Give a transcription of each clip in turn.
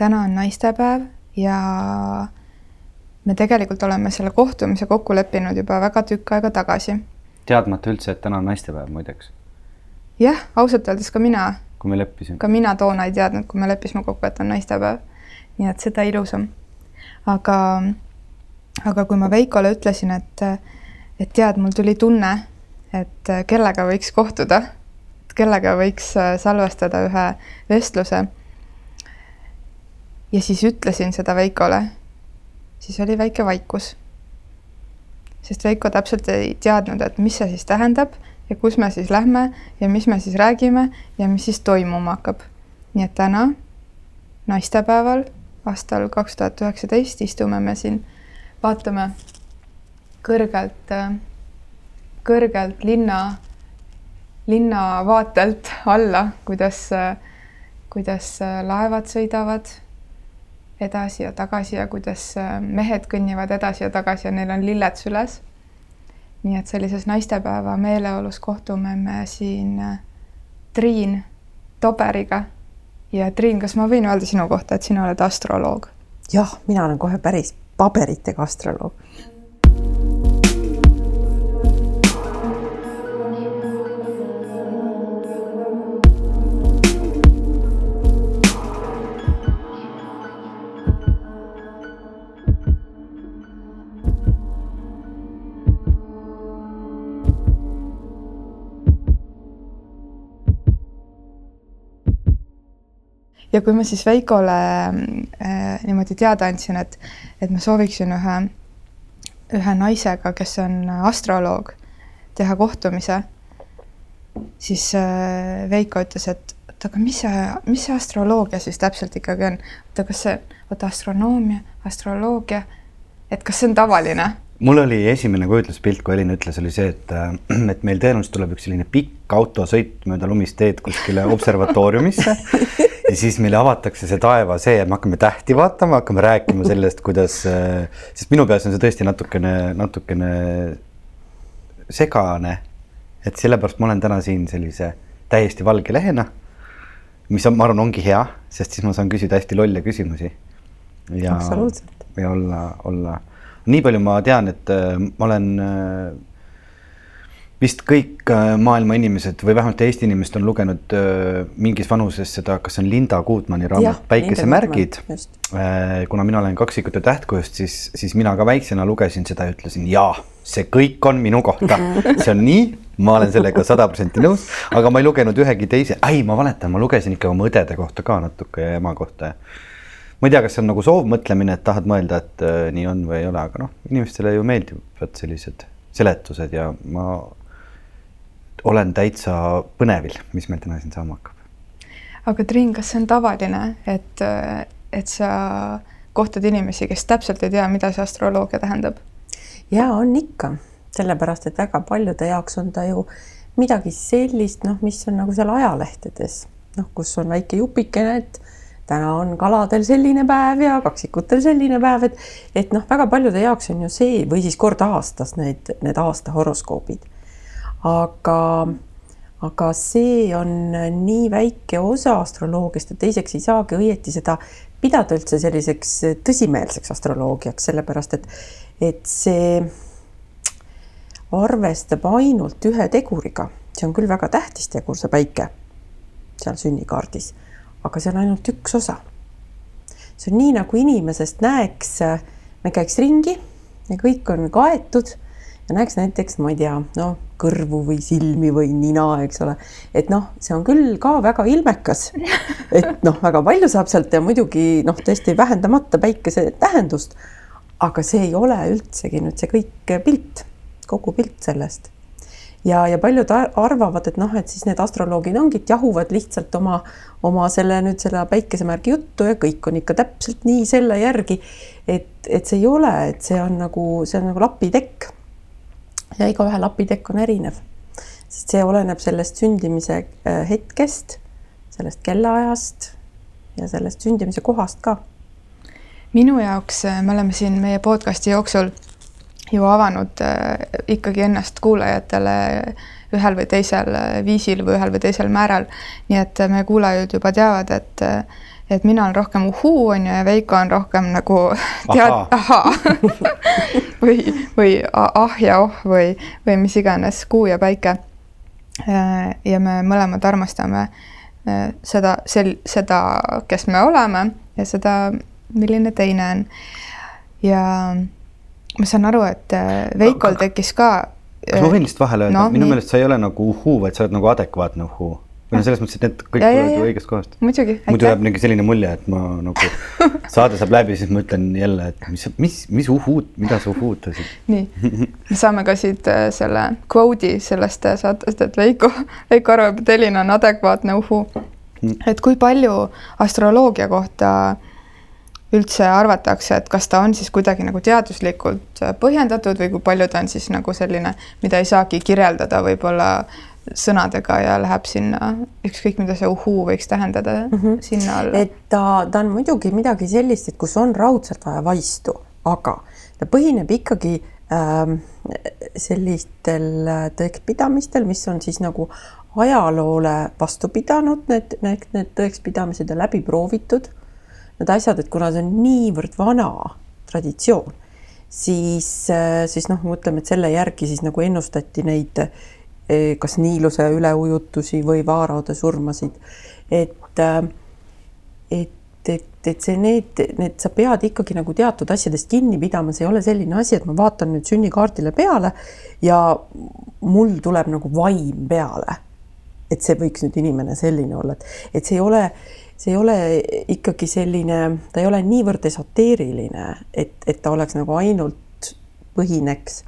täna on naistepäev ja me tegelikult oleme selle kohtumise kokku leppinud juba väga tükk aega tagasi. teadmata üldse, et täna on naistepäev muideks. jah, ausalt öeldes ka mina. kui me leppisime. ka mina toona ei teadnud, kui me leppisime kokku, et on naistepäev. nii et seda ilusam. aga, aga kui ma Veikole ütlesin, et, et tead, mul tuli tunne, et kellega võiks kohtuda, kellega võiks salvestada ühe vestluse ja siis ütlesin seda Veikole, siis oli väike vaikus. sest Veiko täpselt ei teadnud, et mis see siis tähendab ja kus me siis lähme ja mis me siis räägime ja mis siis toimuma hakkab. nii et täna, naistepäeval, aastal kaks tuhat üheksateist istume me siin, vaatame kõrgelt, kõrgelt linna, linna vaatelt alla, kuidas, kuidas laevad sõidavad edasi ja tagasi ja kuidas äh, mehed kõnnivad edasi ja tagasi ja neil on lilled süles. nii et sellises naistepäeva meeleolus kohtume me siin äh, Triin Toberiga. ja Triin, kas ma võin öelda sinu kohta, et sina oled astroloog? jah, mina olen kohe päris paberitega astroloog ja kui ma siis Veikole äh, niimoodi teada andsin, et, et ma sooviksin ühe, ühe naisega, kes on astroloog, teha kohtumise, siis äh, Veiko ütles, et oota, aga mis see, mis see astroloogia siis täpselt ikkagi on? oota, kas see, oota, astronoomia, astroloogia, et kas see on tavaline? mul oli esimene kujutluspilt, kui Elin ütles, oli see, et, äh, et meil tõenäoliselt tuleb üks selline pikk autosõit mööda lumist teed kuskile observatooriumisse ja siis meile avatakse see taevasee ja me hakkame tähti vaatama, hakkame rääkima sellest, kuidas, äh, sest minu peas on see tõesti natukene, natukene segane. et sellepärast ma olen täna siin sellise täiesti valge lehena, mis on, ma arvan, ongi hea, sest siis ma saan küsida hästi lolle küsimusi. ja, ja olla, olla, nii palju ma tean, et äh, ma olen äh, vist kõik äh, maailma inimesed või vähemalt Eesti inimesed on lugenud äh, mingis vanuses seda, kas see on Linda Guudmani raamat Päikesemärgid. Äh, kuna mina olen kaksikute tähtkujust, siis, siis mina ka väiksena lugesin seda ja ütlesin jaa, see kõik on minu kohta, see on nii, ma olen sellega sada protsenti nõus, aga ma ei lugenud ühegi teise, ei, ma valetan, ma lugesin ikka oma õdede kohta ka natuke ja ema kohta ma ei tea, kas see on nagu soovmõtlemine, et tahad mõelda, et äh, nii on või ei ole, aga noh, inimestele ju meeldivad sellised seletused ja ma olen täitsa põnevil, mis meil täna siin saama hakkab. aga Triin, kas see on tavaline, et, et sa kohtad inimesi, kes täpselt ei tea, mida see astroloogia tähendab? ja on ikka, sellepärast et väga paljude jaoks on ta ju midagi sellist, noh, mis on nagu seal ajalehtedes, noh, kus on väike jupikene, et täna on kaladel selline päev ja kaksikutel selline päev, et et noh, väga paljude jaoks on ju see või siis kord aastas need, need aasta horoskoobid aga, aga see on nii väike osa astroloogiast, et teiseks ei saagi õieti seda pidada üldse selliseks tõsimeelseks astroloogiaks, sellepärast et, et see arvestab ainult ühe teguriga, see on küll väga tähtis tegur, see päike seal sünnikaardis, aga see on ainult üks osa. see on nii, nagu inimesest näeks, me käiks ringi ja kõik on kaetud ja näeks näiteks, ma ei tea, noh, kõrvu või silmi või nina, eks ole. et noh, see on küll ka väga ilmekas. et noh, väga palju saab sealt ja muidugi noh, tõesti vähendamata päikese tähendust. aga see ei ole üldsegi nüüd see kõik pilt, kogu pilt sellest ja, ja paljud arvavad, et noh, et siis need astroloogid ongi, et jahuvad lihtsalt oma, oma selle nüüd selle päikesemärgi juttu ja kõik on ikka täpselt nii selle järgi. et, et see ei ole, et see on nagu, see on nagu lapitekk ja igaühe lapitekk on erinev, sest see oleneb sellest sündimise äh, hetkest, sellest kellaajast ja sellest sündimise kohast ka. minu jaoks, äh, me oleme siin meie podcast'i jooksul ju avanud äh, ikkagi ennast kuulajatele ühel või teisel viisil või ühel või teisel määral. nii et meie kuulajad juba teavad, et et mina olen rohkem uhuu, on ju, ja Veiko on rohkem nagu tead, ahaa või, või ah ja oh või, või mis iganes, kuu ja päike. Äh, ja me mõlemad armastame äh, seda, sel-, seda, kes me oleme ja seda, milline teine on. ja ma saan aru, et äh, Veikol tekkis ka. kas ma võin lihtsalt vahele öelda no,, minu nii. meelest sa ei ole nagu uhuu, vaid sa oled nagu adekvaatne uhuu või noh, selles mõttes, et need kõik tulevad ju õigest kohast. muidu jääb mingi selline mulje, et ma nagu saade saab läbi, siis ma ütlen jälle, et mis, mis, mis uhuud, mida sa uhuutasid. nii, me saame ka siit äh, selle kvoodi sellest äh, saatest, et Veiko, Veiko arvab, et Elina on adekvaatne uhuu. Hmm. et kui palju astroloogia kohta üldse arvatakse, et kas ta on siis kuidagi nagu teaduslikult äh, põhjendatud või kui palju ta on siis nagu selline, mida ei saagi kirjeldada võib-olla sõnadega ja läheb sinna, ükskõik mida see uhuu võiks tähendada mm, -hmm. sinna alla. et ta, ta on muidugi midagi sellist, et kus on raudselt vaja vaistu, aga ta põhineb ikkagi ähm, sellistel tõekspidamistel, mis on siis nagu ajaloole vastu pidanud, need, need, need tõekspidamised ja läbi proovitud. Need asjad, et kuna see on niivõrd vana traditsioon, siis, siis noh, mõtleme, et selle järgi siis nagu ennustati neid kas Niiluse üleujutusi või vaaraude surmasid. et, äh, et, et, et see, need, need, sa pead ikkagi nagu teatud asjadest kinni pidama, see ei ole selline asi, et ma vaatan nüüd sünnikaardile peale ja mul tuleb nagu vaim peale. et see võiks nüüd inimene selline olla, et, et see ei ole, see ei ole ikkagi selline, ta ei ole niivõrd esoteeriline, et, et ta oleks nagu ainult põhineks,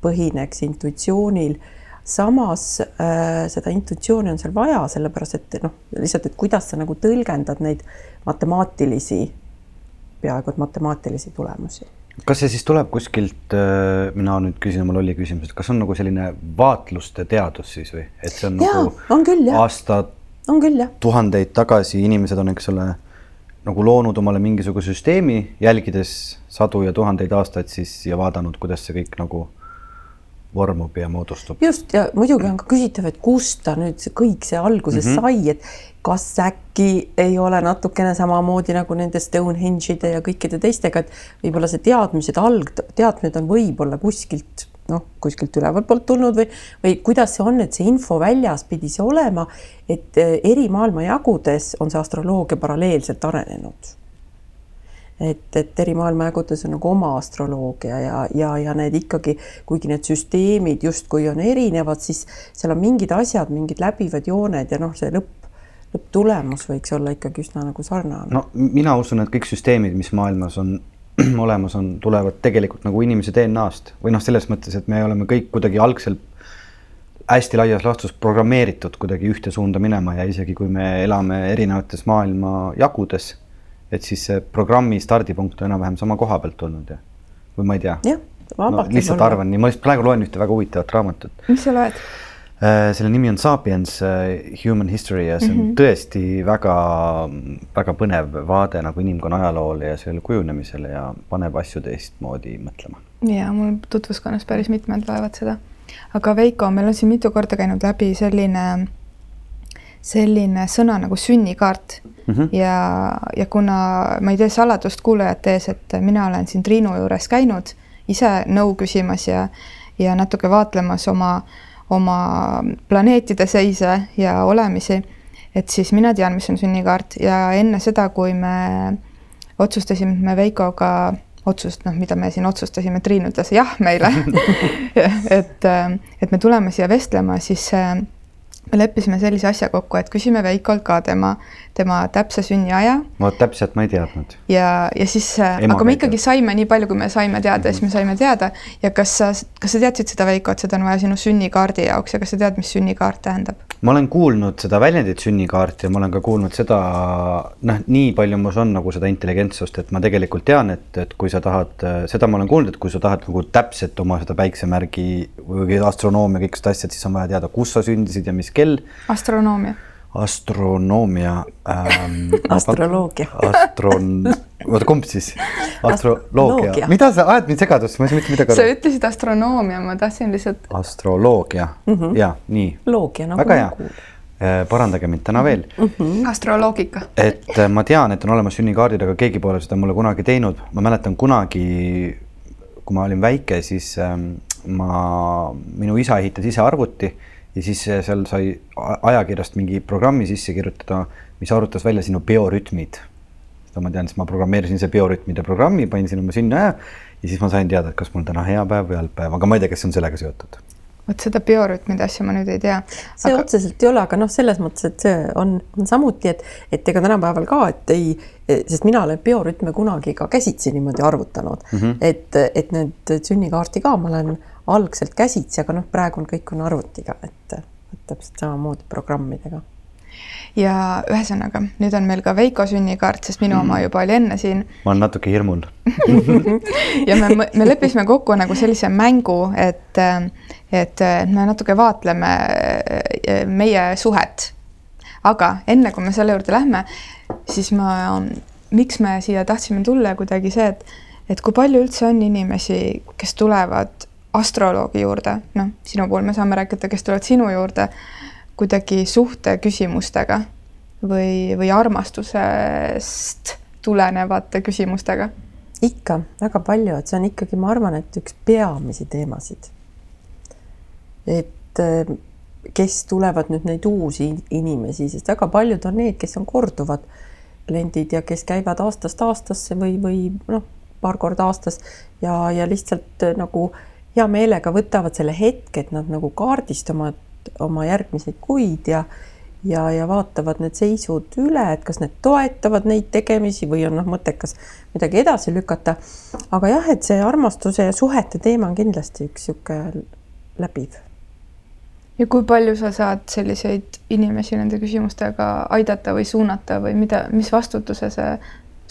põhineks intuitsioonil samas äh, seda intuitsiooni on seal vaja, sellepärast et noh, lihtsalt, et kuidas sa nagu tõlgendad neid matemaatilisi, peaaegu et matemaatilisi tulemusi. kas see siis tuleb kuskilt äh,, mina nüüd küsin oma lolli küsimuse, et kas on nagu selline vaatluste teadus siis või, et see on ja, nagu on küll, aastad, on küll tuhandeid tagasi inimesed on, eks ole, nagu loonud omale mingisuguse süsteemi, jälgides sadu ja tuhandeid aastaid siis ja vaadanud, kuidas see kõik nagu vormub ja moodustub. just ja muidugi on ka küsitav, et kust ta nüüd see kõik see alguse mm -hmm. sai, et kas äkki ei ole natukene samamoodi nagu nende Stonehenge'ide ja kõikide teistega, et võib-olla see teadmised, algteadmised on võib-olla kuskilt noh, kuskilt ülevalt poolt tulnud või, või kuidas see on, et see info väljas pidi see olema, et eh, eri maailmajagudes on see astroloogia paralleelselt arenenud et, et eri maailmajagudes on nagu oma astroloogia ja, ja, ja need ikkagi, kuigi need süsteemid justkui on erinevad, siis seal on mingid asjad, mingid läbivad jooned ja noh, see lõpp, lõpptulemus võiks olla ikkagi üsna nagu sarnane. no mina usun, et kõik süsteemid, mis maailmas on olemas on, tulevad tegelikult nagu inimese DNA-st või noh, selles mõttes, et me oleme kõik kuidagi algselt hästi laias laastus programmeeritud kuidagi ühte suunda minema ja isegi kui me elame erinevates maailma jagudes et siis see programmi stardipunkt on enam-vähem sama koha pealt tulnud ja, või ma ei tea. jah, vabalt no,. lihtsalt arvan nii, ma lihtsalt praegu loen ühte väga huvitavat raamatut. mis sa loed? Äh, selle nimi on Sapiens uh, Human History ja see on mm -hmm. tõesti väga, väga põnev vaade nagu inimkonna ajaloole ja selle kujunemisele ja paneb asju teistmoodi mõtlema. ja mul tutvuskonnas päris mitmed loevad seda. aga Veiko, meil on siin mitu korda käinud läbi selline selline sõna nagu sünnikaart mm. -hmm. ja, ja kuna ma ei tee saladust kuulajate ees, et mina olen siin Triinu juures käinud ise nõu küsimas ja, ja natuke vaatlemas oma, oma planeetide seise ja olemisi, et siis mina tean, mis on sünnikaart ja enne seda, kui me otsustasime, me Veikoga otsust, noh, mida me siin otsustasime, Triin ütles jah meile et, et me tuleme siia vestlema, siis me leppisime sellise asja kokku, et küsime Veikolt ka tema, tema täpse sünniaja. vot täpselt ma ei teadnud. ja, ja siis, aga me ikkagi saime nii palju, kui me saime teada mm, -hmm. siis me saime teada ja kas sa, kas sa teadsid seda, Veiko, et seda on vaja sinu sünnikaardi jaoks ja kas sa tead, mis sünnikaart tähendab? Ma olen kuulnud seda väljendit sünnikaart ja ma olen ka kuulnud seda, noh, nii palju mus on nagu seda intelligentsust, et ma tegelikult tean, et, et kui sa tahad, seda ma olen kuulnud, et kui sa tahad nagu täpselt oma seda päiksemärgi või astronoomia kõik seda asjad, siis on vaja teada, kus sa sündisid ja mis kell. astronoomia. Astronoomia ähm,. astroloogia. Astron, oota kumb siis? astroloogia, mida sa ajad mind segadusse, ma ei saa mitte midagi aru. sa ütlesid astronoomia, ma tahtsin lihtsalt. astroloogia mm, -hmm. ja nii. loogia nagu. väga hea, Äh, parandage mind täna veel mm. -hmm. astroloogika. et äh, ma tean, et on olemas sünnikaardid, aga keegi pole seda mulle kunagi teinud. ma mäletan kunagi, kui ma olin väike, siis ähm, ma, minu isa ehitas ise arvuti ja siis seal sai ajakirjast mingi programmi sisse kirjutada, mis arvutas välja sinu biorütmid. seda ma tean, siis ma programmeerisin ise biorütmide programmi, panin sinna oma sünniaja ja siis ma sain teada, et kas mul täna hea päev või halb päev, aga ma ei tea, kas see on sellega seotud vot seda biorütmide asja ma nüüd ei tea. see aga... otseselt ei ole, aga noh, selles mõttes, et see on, on samuti, et, et ega tänapäeval ka, et ei, sest mina olen biorütme kunagi ka käsitsi niimoodi arvutanud mm, -hmm. et, et need sünnikaarti ka ma olen algselt käsitsi, aga noh, praegu on kõik on arvutiga, et, et täpselt samamoodi programmidega ja ühesõnaga, nüüd on meil ka Veiko sünnikaart, sest minu mm. oma juba oli enne siin. ma olen natuke hirmul ja me, me leppisime kokku nagu sellise mängu, et, et me natuke vaatleme eh, meie suhet. aga enne kui me selle juurde lähme, siis ma, miks me siia tahtsime tulla kuidagi see, et, et kui palju üldse on inimesi, kes tulevad astroloogi juurde, noh, sinu puhul me saame rääkida, kes tulevad sinu juurde kuidagi suhteküsimustega või, või armastusest tulenevate küsimustega? ikka, väga palju, et see on ikkagi, ma arvan, et üks peamisi teemasid. et eh, kes tulevad nüüd neid uusi inimesi, sest väga paljud on need, kes on korduvad kliendid ja kes käivad aastast aastasse või, või noh, paar korda aastas ja, ja lihtsalt eh, nagu hea meelega võtavad selle hetke, et nad nagu kaardistavad oma järgmiseid kuid ja ja, ja vaatavad need seisud üle, et kas need toetavad neid tegemisi või on noh, mõttekas midagi edasi lükata. aga jah, et see armastuse ja suhete teema on kindlasti üks niisugune läbiv. ja kui palju sa saad selliseid inimesi nende küsimustega aidata või suunata või mida, mis vastutuse see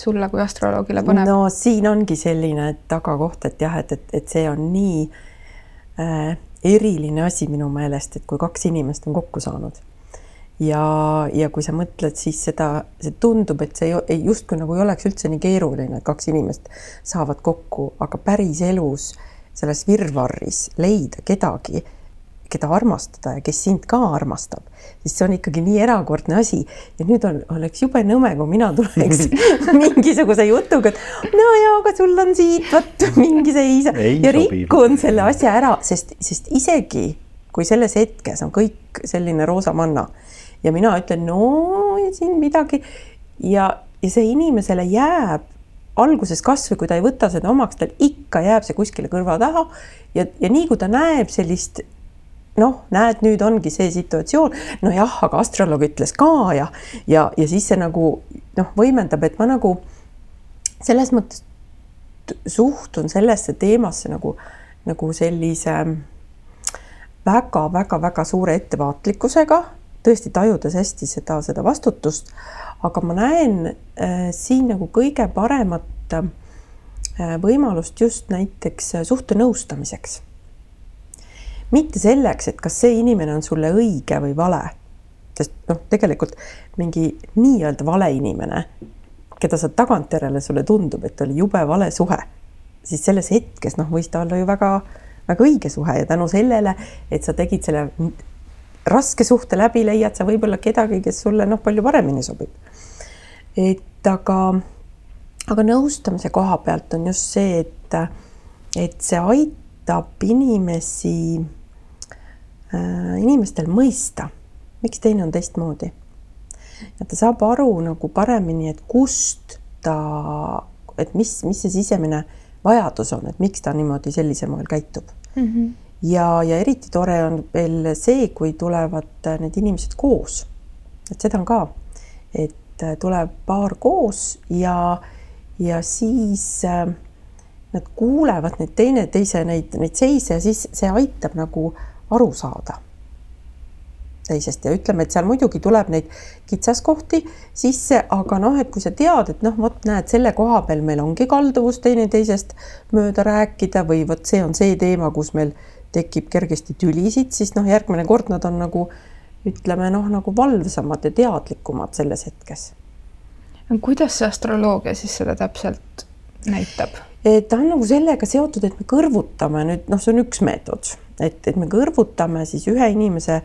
sulle kui astroloogile paneb? no siin ongi selline tagakoht, et jah, et, et, et see on nii äh, eriline asi minu meelest, et kui kaks inimest on kokku saanud ja, ja kui sa mõtled, siis seda, see tundub, et see ei, justkui nagu ei oleks üldse nii keeruline, et kaks inimest saavad kokku, aga päriselus selles virvarris leida kedagi keda armastada ja kes sind ka armastab, siis see on ikkagi nii erakordne asi. Ja nüüd on, oleks jube nõme, kui mina tuleks mingisuguse jutuga, et no ja, aga sul on siit vot mingi seis ja rikun selle asja ära, sest, sest isegi kui selles hetkes on kõik selline roosamanna ja mina ütlen, no siin midagi. Ja, ja see inimesele jääb alguses kasvõi kui ta ei võta seda omaks, tal ikka jääb see kuskile kõrva taha ja, ja nii kui ta näeb sellist noh, näed, nüüd ongi see situatsioon, nojah, aga astroloog ütles ka ja, ja, ja siis see nagu noh, võimendab, et ma nagu selles mõttes suhtun sellesse teemasse nagu, nagu sellise väga-väga-väga suure ettevaatlikkusega, tõesti tajudes hästi seda, seda vastutust, aga ma näen äh, siin nagu kõige paremat äh, võimalust just näiteks suhte nõustamiseks mitte selleks, et kas see inimene on sulle õige või vale. sest noh, tegelikult mingi nii-öelda vale inimene, keda sa tagantjärele sulle tundub, et oli jube vale suhe, siis selles hetkes noh, võis ta olla ju väga, väga õige suhe ja tänu sellele, et sa tegid selle raske suhte läbi, leiad sa võib-olla kedagi, kes sulle noh, palju paremini sobib. et aga, aga nõustamise koha pealt on just see, et, et see aitab inimesi inimestel mõista, miks teine on teistmoodi. ja ta saab aru nagu paremini, et kust ta, et mis, mis see sisemine vajadus on, et miks ta niimoodi sellisel moel käitub mm. -hmm. ja, ja eriti tore on veel see, kui tulevad need inimesed koos. et seda on ka, et tuleb paar koos ja, ja siis äh, nad kuulevad neid teineteise neid, neid seise ja siis see aitab nagu äh, aru saada teisest ja ütleme, et seal muidugi tuleb neid kitsaskohti sisse, aga noh, et kui sa tead, et noh, vot näed, selle koha peal meil ongi kalduvus teineteisest mööda rääkida või vot see on see teema, kus meil tekib kergesti tülisid, siis noh, järgmine kord nad on nagu ütleme noh, nagu valvsamad ja teadlikumad selles hetkes. kuidas see astroloogia siis seda täpselt näitab? Ta on nagu sellega seotud, et me kõrvutame nüüd noh, see on üks meetod. Et, et me kõrvutame siis ühe inimese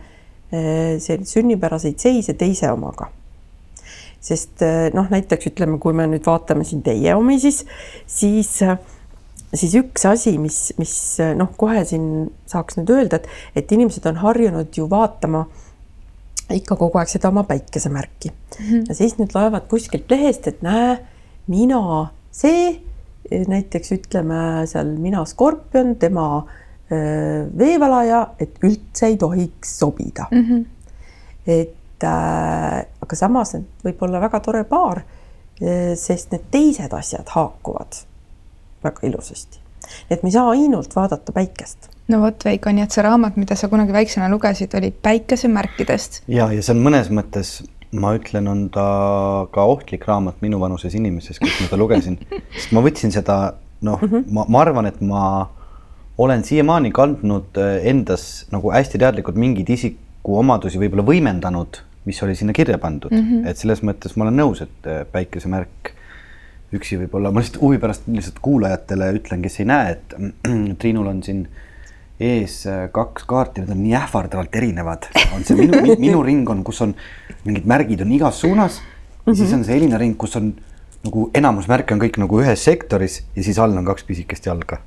see sünnipäraseid seise teise omaga. Sest noh, näiteks ütleme, kui me nüüd vaatame siin teie omi, siis, siis, siis üks asi, mis, mis noh, kohe siin saaks nüüd öelda, et, et inimesed on harjunud ju vaatama ikka kogu aeg seda oma päikesemärki. Mm -hmm. ja siis nüüd loevad kuskilt lehest, et näe, mina see, näiteks ütleme seal mina skorpion, tema veevalaja, et üldse ei tohiks sobida mm. -hmm. et äh, aga samas võib olla väga tore paar, äh, sest need teised asjad haakuvad väga ilusasti. et me ei saa ainult vaadata päikest. no vot, Veiko, nii et see raamat, mida sa kunagi väiksena lugesid, oli päikesemärkidest. ja, ja see on mõnes mõttes, ma ütlen, on ta ka ohtlik raamat minuvanuses inimeses, kus ma ta lugesin, sest ma võtsin seda, noh mm, -hmm. ma, ma arvan, et ma olen siiamaani kandnud äh, endas nagu hästi teadlikult mingeid isikuomadusi võib-olla võimendanud mis oli sinna kirja pandud mm, -hmm. et selles mõttes ma olen nõus, et äh, päikesemärk üksi võib-olla, ma lihtsalt huvi pärast lihtsalt kuulajatele ütlen, kes ei näe, et Triinul on siin ees äh, kaks kaarti, need on nii ähvardavalt erinevad, on see minu, minu ring on, kus on mingid märgid on igas suunas ja mm -hmm. siis on see Elina ring, kus on nagu enamus märke on kõik nagu ühes sektoris ja siis all on kaks pisikest jalga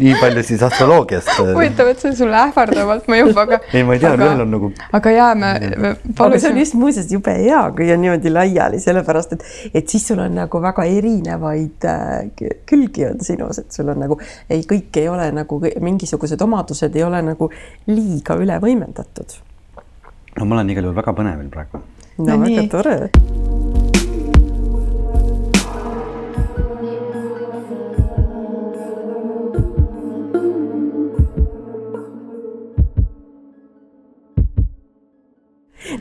nii palju siis astroloogiast. huvitav, et see sulle ähvardavalt mõjub, aga. ei, ma ei tea, ühel on nagu. aga jaa, me, me aga see on just muuseas jube hea, kui on niimoodi laiali, sellepärast et, et siis sul on nagu väga erinevaid äh, külgi on sinus, et sul on nagu ei, kõik ei ole nagu mingisugused omadused ei ole nagu liiga üle võimendatud. no ma olen igal juhul väga põnevil praegu. no, no väga nii. tore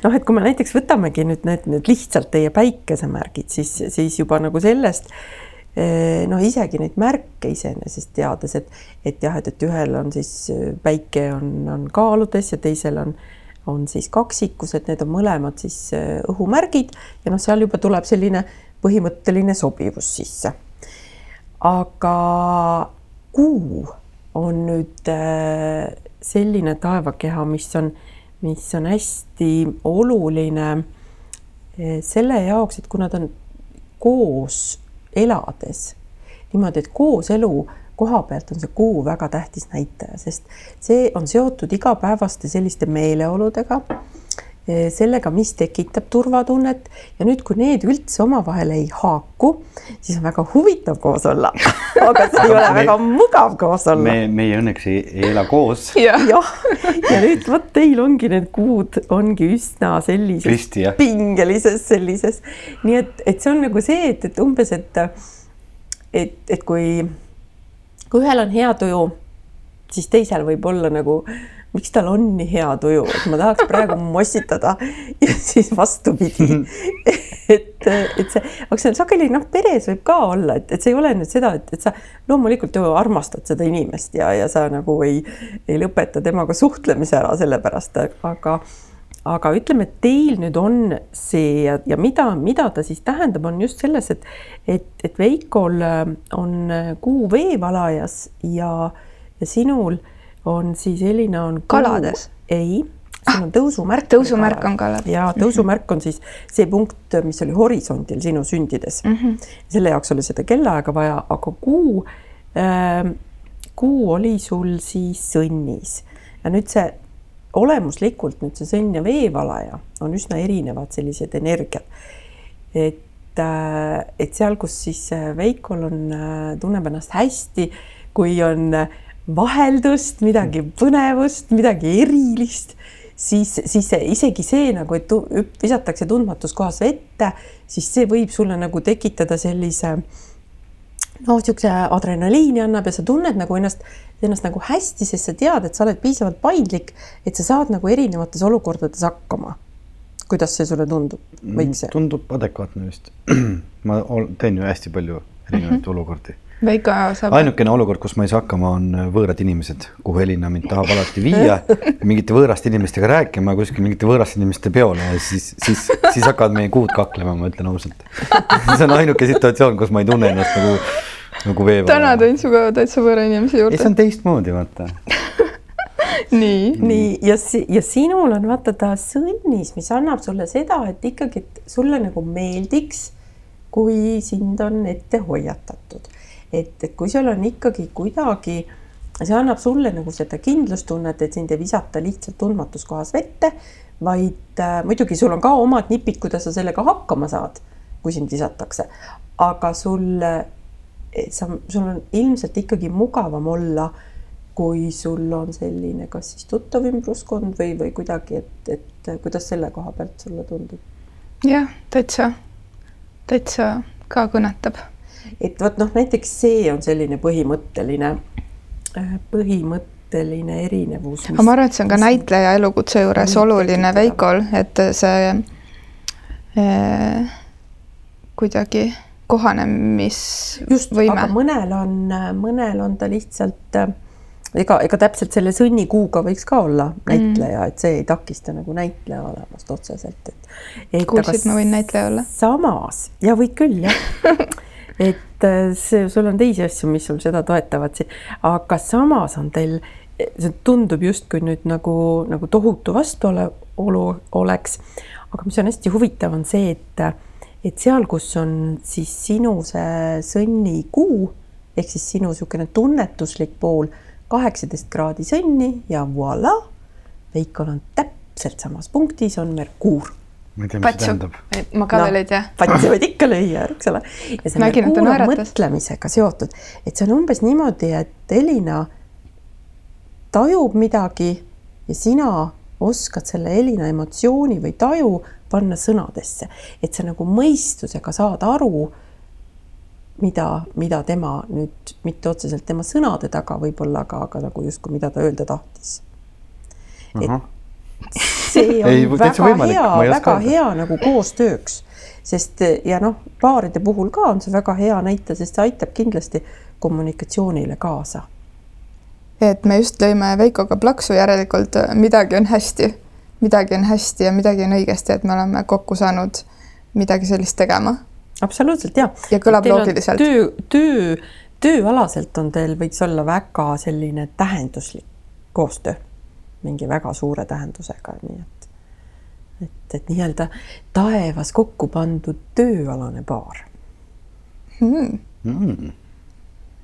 noh, et kui me näiteks võtamegi nüüd need, need lihtsalt teie päikesemärgid, siis, siis juba nagu sellest eh, noh, isegi neid märke iseenesest teades, et, et jah, et, et ühel on siis päike on, on kaaludes ja teisel on, on siis kaksikus, et need on mõlemad siis eh, õhumärgid ja noh, seal juba tuleb selline põhimõtteline sobivus sisse. aga kuu on nüüd eh, selline taevakeha, mis on mis on hästi oluline eh, selle jaoks, et kui nad on koos elades niimoodi, et kooselu koha pealt on see kuu väga tähtis näitaja, sest see on seotud igapäevaste selliste meeleoludega sellega, mis tekitab turvatunnet. Ja nüüd, kui need üldse omavahel ei haaku, siis on väga huvitav koos olla. Aga see ei ole väga mugav koos olla. me, meie õnneks ei, ei ela koos. jah, ja nüüd vot teil ongi need kuud ongi üsna sellises Risti, pingelises sellises, nii et, et see on nagu see, et, et umbes, et et, et kui, kui ühel on hea tuju, siis teisel võib olla nagu miks tal on nii hea tuju, et ma tahaks praegu mossitada ja siis vastupidi. et, et see, aga see on sageli noh, peres võib ka olla, et, et see ei ole nüüd seda, et, et sa loomulikult ju armastad seda inimest ja, ja sa nagu ei, ei lõpeta temaga suhtlemise ära sellepärast, aga aga ütleme, et teil nüüd on see ja, ja mida, mida ta siis tähendab, on just selles, et et, et Veikol on kuu veevalajas ja, ja sinul on siis Elina on kalades? ei, siin on tõusumärk. tõusumärk on kalades. ja tõusumärk on siis see punkt, mis oli horisondil sinu sündides mm. -hmm. selle jaoks oli seda kellaaega vaja, aga kuu äh,, kuu oli sul siis sõnnis ja nüüd see olemuslikult nüüd see sõnn ja veevalaja on üsna erinevad sellised energiad. et, äh, et seal, kus siis äh, Veikol on, äh, tunneb ennast hästi, kui on äh, vaheldust, midagi põnevust, midagi erilist, siis, siis isegi see nagu, et visatakse tundmatus kohas vette, siis see võib sulle nagu tekitada sellise noh, niisuguse adrenaliini annab ja sa tunned nagu ennast, ennast nagu hästi, sest sa tead, et sa oled piisavalt paindlik, et sa saad nagu erinevates olukordades hakkama. kuidas see sulle tundub, võiks see? tundub adekvaatne vist. ma teen ju hästi palju erinevaid mm -hmm. olukordi Veiko saab. ainukene olukord, kus ma ei saa hakkama, on äh, võõrad inimesed, kuhu Elina mind tahab alati viia, mingite võõraste inimestega rääkima kuskil mingite võõraste inimeste peole ja siis, siis, siis hakkavad meie kuud kaklema, ma ütlen ausalt. see on ainuke situatsioon, kus ma ei tunne ennast nagu, nagu veeval. täna tõin sinuga täitsa võõra inimese juurde. see on teistmoodi, vaata nii, nii ja, ja sinul on vaata ta sõnnis, mis annab sulle seda, et ikkagi, et sulle nagu meeldiks, kui sind on ette hoiatatud. Et, et kui sul on ikkagi kuidagi, see annab sulle nagu seda kindlustunnet, et sind ei visata lihtsalt tundmatus kohas vette, vaid äh, muidugi sul on ka omad nipid, kuidas sa sellega hakkama saad, kui sind visatakse, aga sul, sa, sul on ilmselt ikkagi mugavam olla kui sul on selline, kas siis tuttav ümbruskond või, või kuidagi, et, et kuidas selle koha pealt sulle tundub? jah, täitsa, täitsa ka kõnetab. Et vot noh, näiteks see on selline põhimõtteline, äh, põhimõtteline erinevus. aga ma arvan, et see on ka näitleja elukutse juures oluline Veikol, et see eh, kuidagi kohanemisvõime. mõnel on, mõnel on ta lihtsalt äh, ega, ega täpselt selle sõnnikuuga võiks ka olla näitleja mm., et see ei takista nagu näitleja olemast otseselt, et, et. kuulsid, ma võin näitleja olla? samas ja võid küll jah et äh, see, sul on teisi asju, mis sul seda toetavad, aga samas on teil, see tundub justkui nüüd nagu, nagu tohutu vastuolu oleks. aga mis on hästi huvitav, on see, et, et seal, kus on siis sinu see sõnnikuu ehk siis sinu niisugune tunnetuslik pool kaheksateist kraadi sõnni ja voilà, Veikol on täpselt samas punktis on Merkuur. Ma ei tea, mis see tähendab. ma ka veel no, ei tea. patsi võid ikka lüüa, eks ole. ja see Nägin, on mõtlemisega seotud, et see on umbes niimoodi, et Elina tajub midagi ja sina oskad selle Elina emotsiooni või taju panna sõnadesse, et sa nagu mõistusega saad aru mida, mida tema nüüd mitte otseselt tema sõnade taga võib-olla, aga, aga nagu justkui, mida ta öelda tahtis. et see on Ei, väga võimalik. hea, väga öelda. hea nagu koostööks, sest ja noh, paaride puhul ka on see väga hea näite, sest see aitab kindlasti kommunikatsioonile kaasa. et me just lõime Veikoga plaksu, järelikult midagi on hästi, midagi on hästi ja midagi on õigesti, et me oleme kokku saanud midagi sellist tegema absoluutselt ja. ja kõlab loogiliselt. töö, töö, tööalaselt on teil, võiks olla väga selline tähenduslik koostöö, mingi väga suure tähendusega, nii et, et, et nii-öelda taevas kokku pandud tööalane paar mm.. Mm.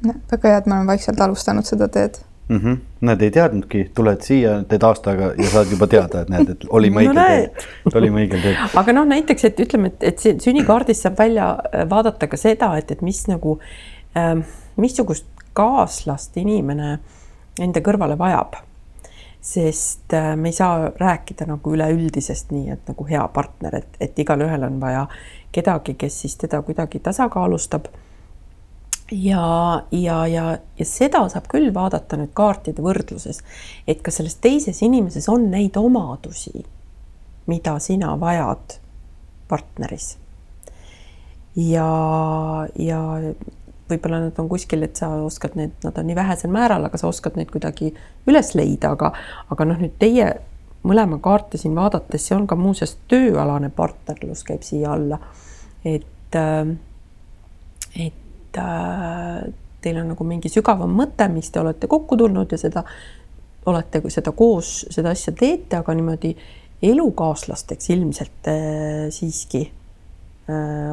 No, väga hea, et me oleme vaikselt alustanud seda teed mm. -hmm. Näed, ei teadnudki, tuled siia, teed aastaga ja saad juba teada, et näed, et olime õigel no, teel, olime õigel teel. aga noh, näiteks, et ütleme, et, et sünnikaardist saab välja äh, vaadata ka seda, et, et mis nagu äh,, missugust kaaslast inimene enda kõrvale vajab. Sest äh, me ei saa rääkida nagu üleüldisest nii, et nagu hea partner, et, et igalühel on vaja kedagi, kes siis teda kuidagi tasakaalustab ja, ja, ja, ja seda saab küll vaadata nüüd kaartide võrdluses, et kas selles teises inimeses on neid omadusi, mida sina vajad partneris. ja, ja võib-olla nad on kuskil, et sa oskad need, nad on nii vähesel määral, aga sa oskad neid kuidagi üles leida, aga, aga noh, nüüd teie mõlema kaarte siin vaadates, see on ka muuseas tööalane partnerlus käib siia alla. et, äh, et äh, teil on nagu mingi sügavam mõte, miks te olete kokku tulnud ja seda olete seda koos, seda asja teete, aga niimoodi elukaaslasteks ilmselt äh, siiski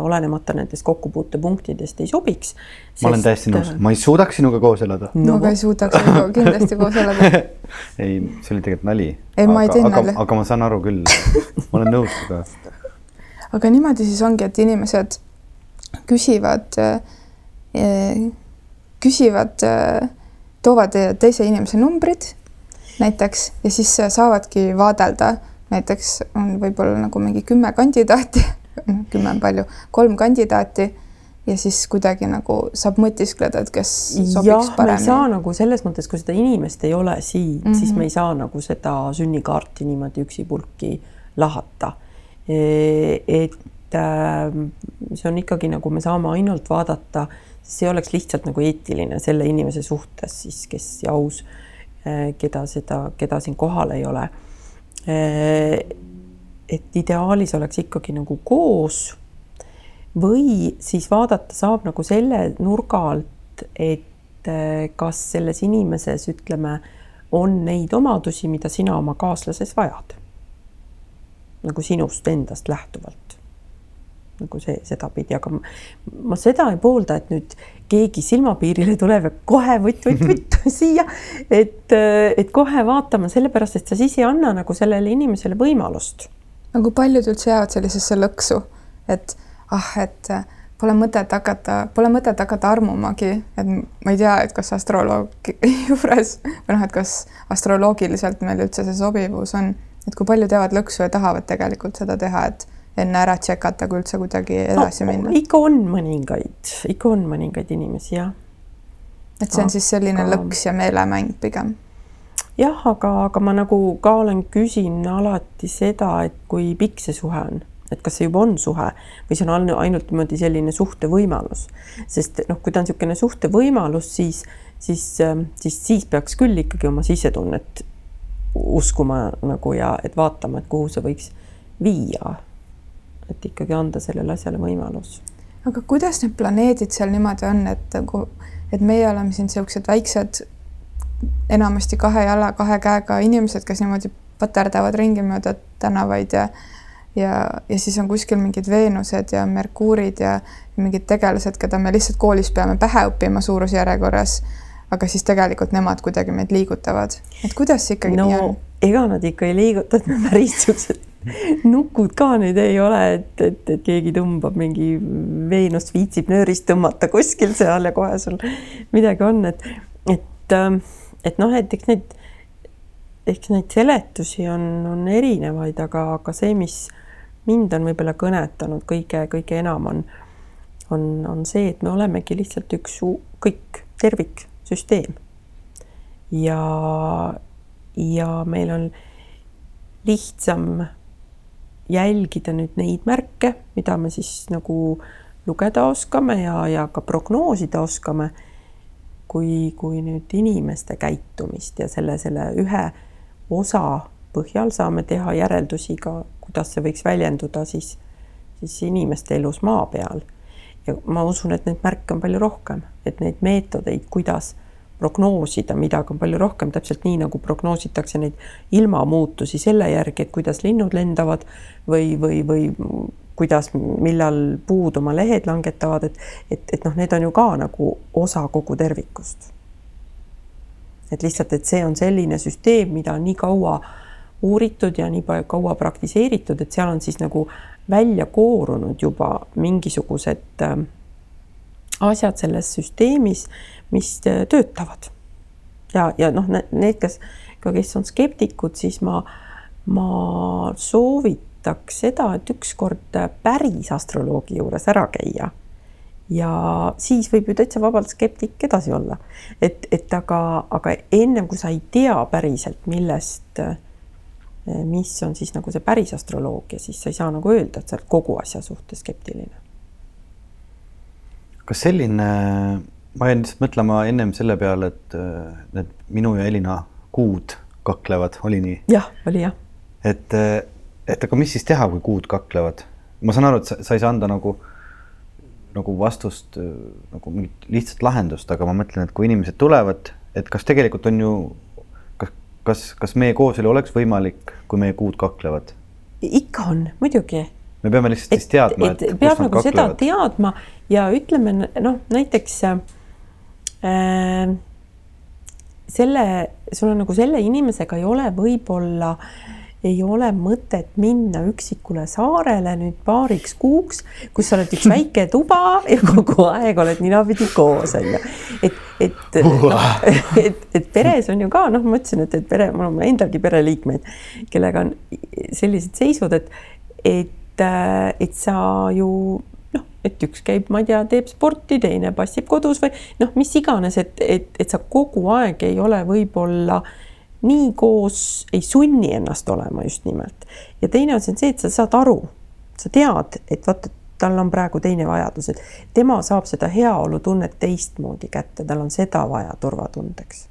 olenemata nendest kokkupuutepunktidest ei sobiks. ma olen täiesti nõus, ma ei suudaks sinuga koos elada no.. ma ka ei suudaks sinuga kindlasti koos elada ei, see oli tegelikult nali. ei, ma ei teinud nalja. aga ma saan aru küll, ma olen nõus sinuga. aga niimoodi siis ongi, et inimesed küsivad äh, küsivad, toovad teise inimese numbrid näiteks ja siis saavadki vaadelda, näiteks on võib-olla nagu mingi kümme kandidaati, noh, kümme on palju, kolm kandidaati ja siis kuidagi nagu saab mõtiskleda, et kes sobiks paremini. me ei saa nagu selles mõttes, kui seda inimest ei ole siin mm, -hmm. siis me ei saa nagu seda sünnikaarti niimoodi üksipulki lahata. E, et ähm, see on ikkagi nagu me saame ainult vaadata see oleks lihtsalt nagu eetiline selle inimese suhtes siis, kes ja aus, eh, keda seda, keda siin kohal ei ole. Et ideaalis oleks ikkagi nagu koos või siis vaadata saab nagu selle nurga alt, et eh, kas selles inimeses, ütleme, on neid omadusi, mida sina oma kaaslases vajad. nagu sinust endast lähtuvalt. nagu see sedapidi, aga ma, ma seda ei poolda, et nüüd keegi silmapiirile tuleb ja kohe vutt-vutt-vutt siia, et, et kohe vaatama, sellepärast et sa siis ei anna nagu sellele inimesele võimalust. Nagu paljud üldse jäävad sellisesse lõksu, et ah, et pole mõtet hakata, pole mõtet hakata armumagi, et ma ei tea, et kas astroloogi juures või noh, et kas astroloogiliselt meil üldse see sobivus on, et kui paljud jäävad lõksu ja tahavad tegelikult seda teha, et enne ära tšekata, kui üldse kuidagi edasi no, minna. ikka on mõningaid, ikka on mõningaid inimesi, jah. et see on aga... siis selline lõks ja meelemäng pigem? Jah, aga, aga ma nagu ka olen, küsin alati seda, et kui pikk see suhe on et kas see juba on suhe või see on ainult niimoodi selline suhtevõimalus, sest noh, kui ta on niisugune suhtevõimalus, siis, siis, siis, siis peaks küll ikkagi oma sisetunnet uskuma nagu ja et vaatama, et kuhu see võiks viia. et ikkagi anda sellele asjale võimalus. aga kuidas need planeedid seal niimoodi on, et nagu, et meie oleme siin niisugused väiksed, enamasti kahe jala, kahe käega inimesed, kes niimoodi paterdavad ringi mööda tänavaid ja ja, ja siis on kuskil mingid Veenused ja Merkuurid ja, mingid tegelased, keda me lihtsalt koolis peame pähe õppima suurusjärjekorras. aga siis tegelikult nemad kuidagi meid liigutavad, et kuidas see ikkagi no, nii on? ega nad ikka ei liiguta, et me päris siuksed nukud ka nüüd ei ole, et, et, et keegi tõmbab mingi Veenust viitsib nöörist tõmmata kuskil seal ja kohe sul midagi on, et, et, ähm, et noh, et eks neid, eks neid seletusi on, on erinevaid, aga, aga see, mis mind on võib-olla kõnetanud kõige-kõige enam on, on, on see, et me olemegi lihtsalt üks kõik terviksüsteem. ja, ja meil on lihtsam jälgida nüüd neid märke, mida me siis nagu lugeda oskame ja, ja ka prognoosida oskame, kui, kui nüüd inimeste käitumist ja selle, selle ühe osa põhjal saame teha järeldusi ka kuidas see võiks väljenduda siis, siis inimeste elus maa peal. ja ma usun, et neid märke on palju rohkem, et neid meetodeid, kuidas prognoosida midagi on palju rohkem, täpselt nii nagu prognoositakse neid ilmamuutusi selle järgi, et kuidas linnud lendavad või, või, või kuidas, millal puud oma lehed langetavad, et, et, et noh, need on ju ka nagu osa kogu tervikust. et lihtsalt, et see on selline süsteem, mida nii kaua uuritud ja nii kaua praktiseeritud, et seal on siis nagu välja koorunud juba mingisugused äh, asjad selles süsteemis, mis äh, töötavad. ja, ja noh, need, kes ka, kes on skeptikud, siis ma, ma soovitaks seda, et ükskord päris astroloogi juures ära käia ja siis võib ju täitsa vabalt skeptik edasi olla. et, et aga, aga ennem kui sa ei tea päriselt, millest mis on siis nagu see päris astroloogia, siis sa ei saa nagu öelda, et sa oled kogu asja suhtes skeptiline. kas selline, ma jäin lihtsalt mõtlema ennem selle peale, et need minu ja Elina kuud kaklevad, oli nii? jah, oli jah. et, et aga mis siis teha, kui kuud kaklevad? ma saan aru, et sa, sa ei saa anda nagu, nagu vastust nagu mingit lihtsat lahendust, aga ma mõtlen, et kui inimesed tulevad, et kas tegelikult on ju kas, kas meie kooselu oleks võimalik, kui meie kuud kaklevad? ikka on, muidugi. me peame lihtsalt et, siis teadma, et, et peab nagu kaklevad. seda teadma ja ütleme noh, näiteks äh, selle, sul on nagu selle inimesega ei ole võib-olla äh, ei ole mõtet minna üksikule saarele nüüd paariks kuuks, kus sa oled üks väike tuba ja kogu aeg oled ninapidi koos onju. et, et noh, et, et peres on ju ka noh, ma ütlesin, et, et pere, mul on endalgi pereliikmeid, kellega on sellised seisud, et, et, et sa ju noh, et üks käib, ma ei tea, teeb sporti, teine passib kodus või noh, mis iganes, et, et, et sa kogu aeg ei ole võib-olla äh, nii koos ei sunni ennast olema just nimelt. ja teine asi on see, et sa saad aru, sa tead, et vaata, tal on praegu teine vajadus, et tema saab seda heaolutunnet teistmoodi kätte, tal on seda vaja turvatundeks.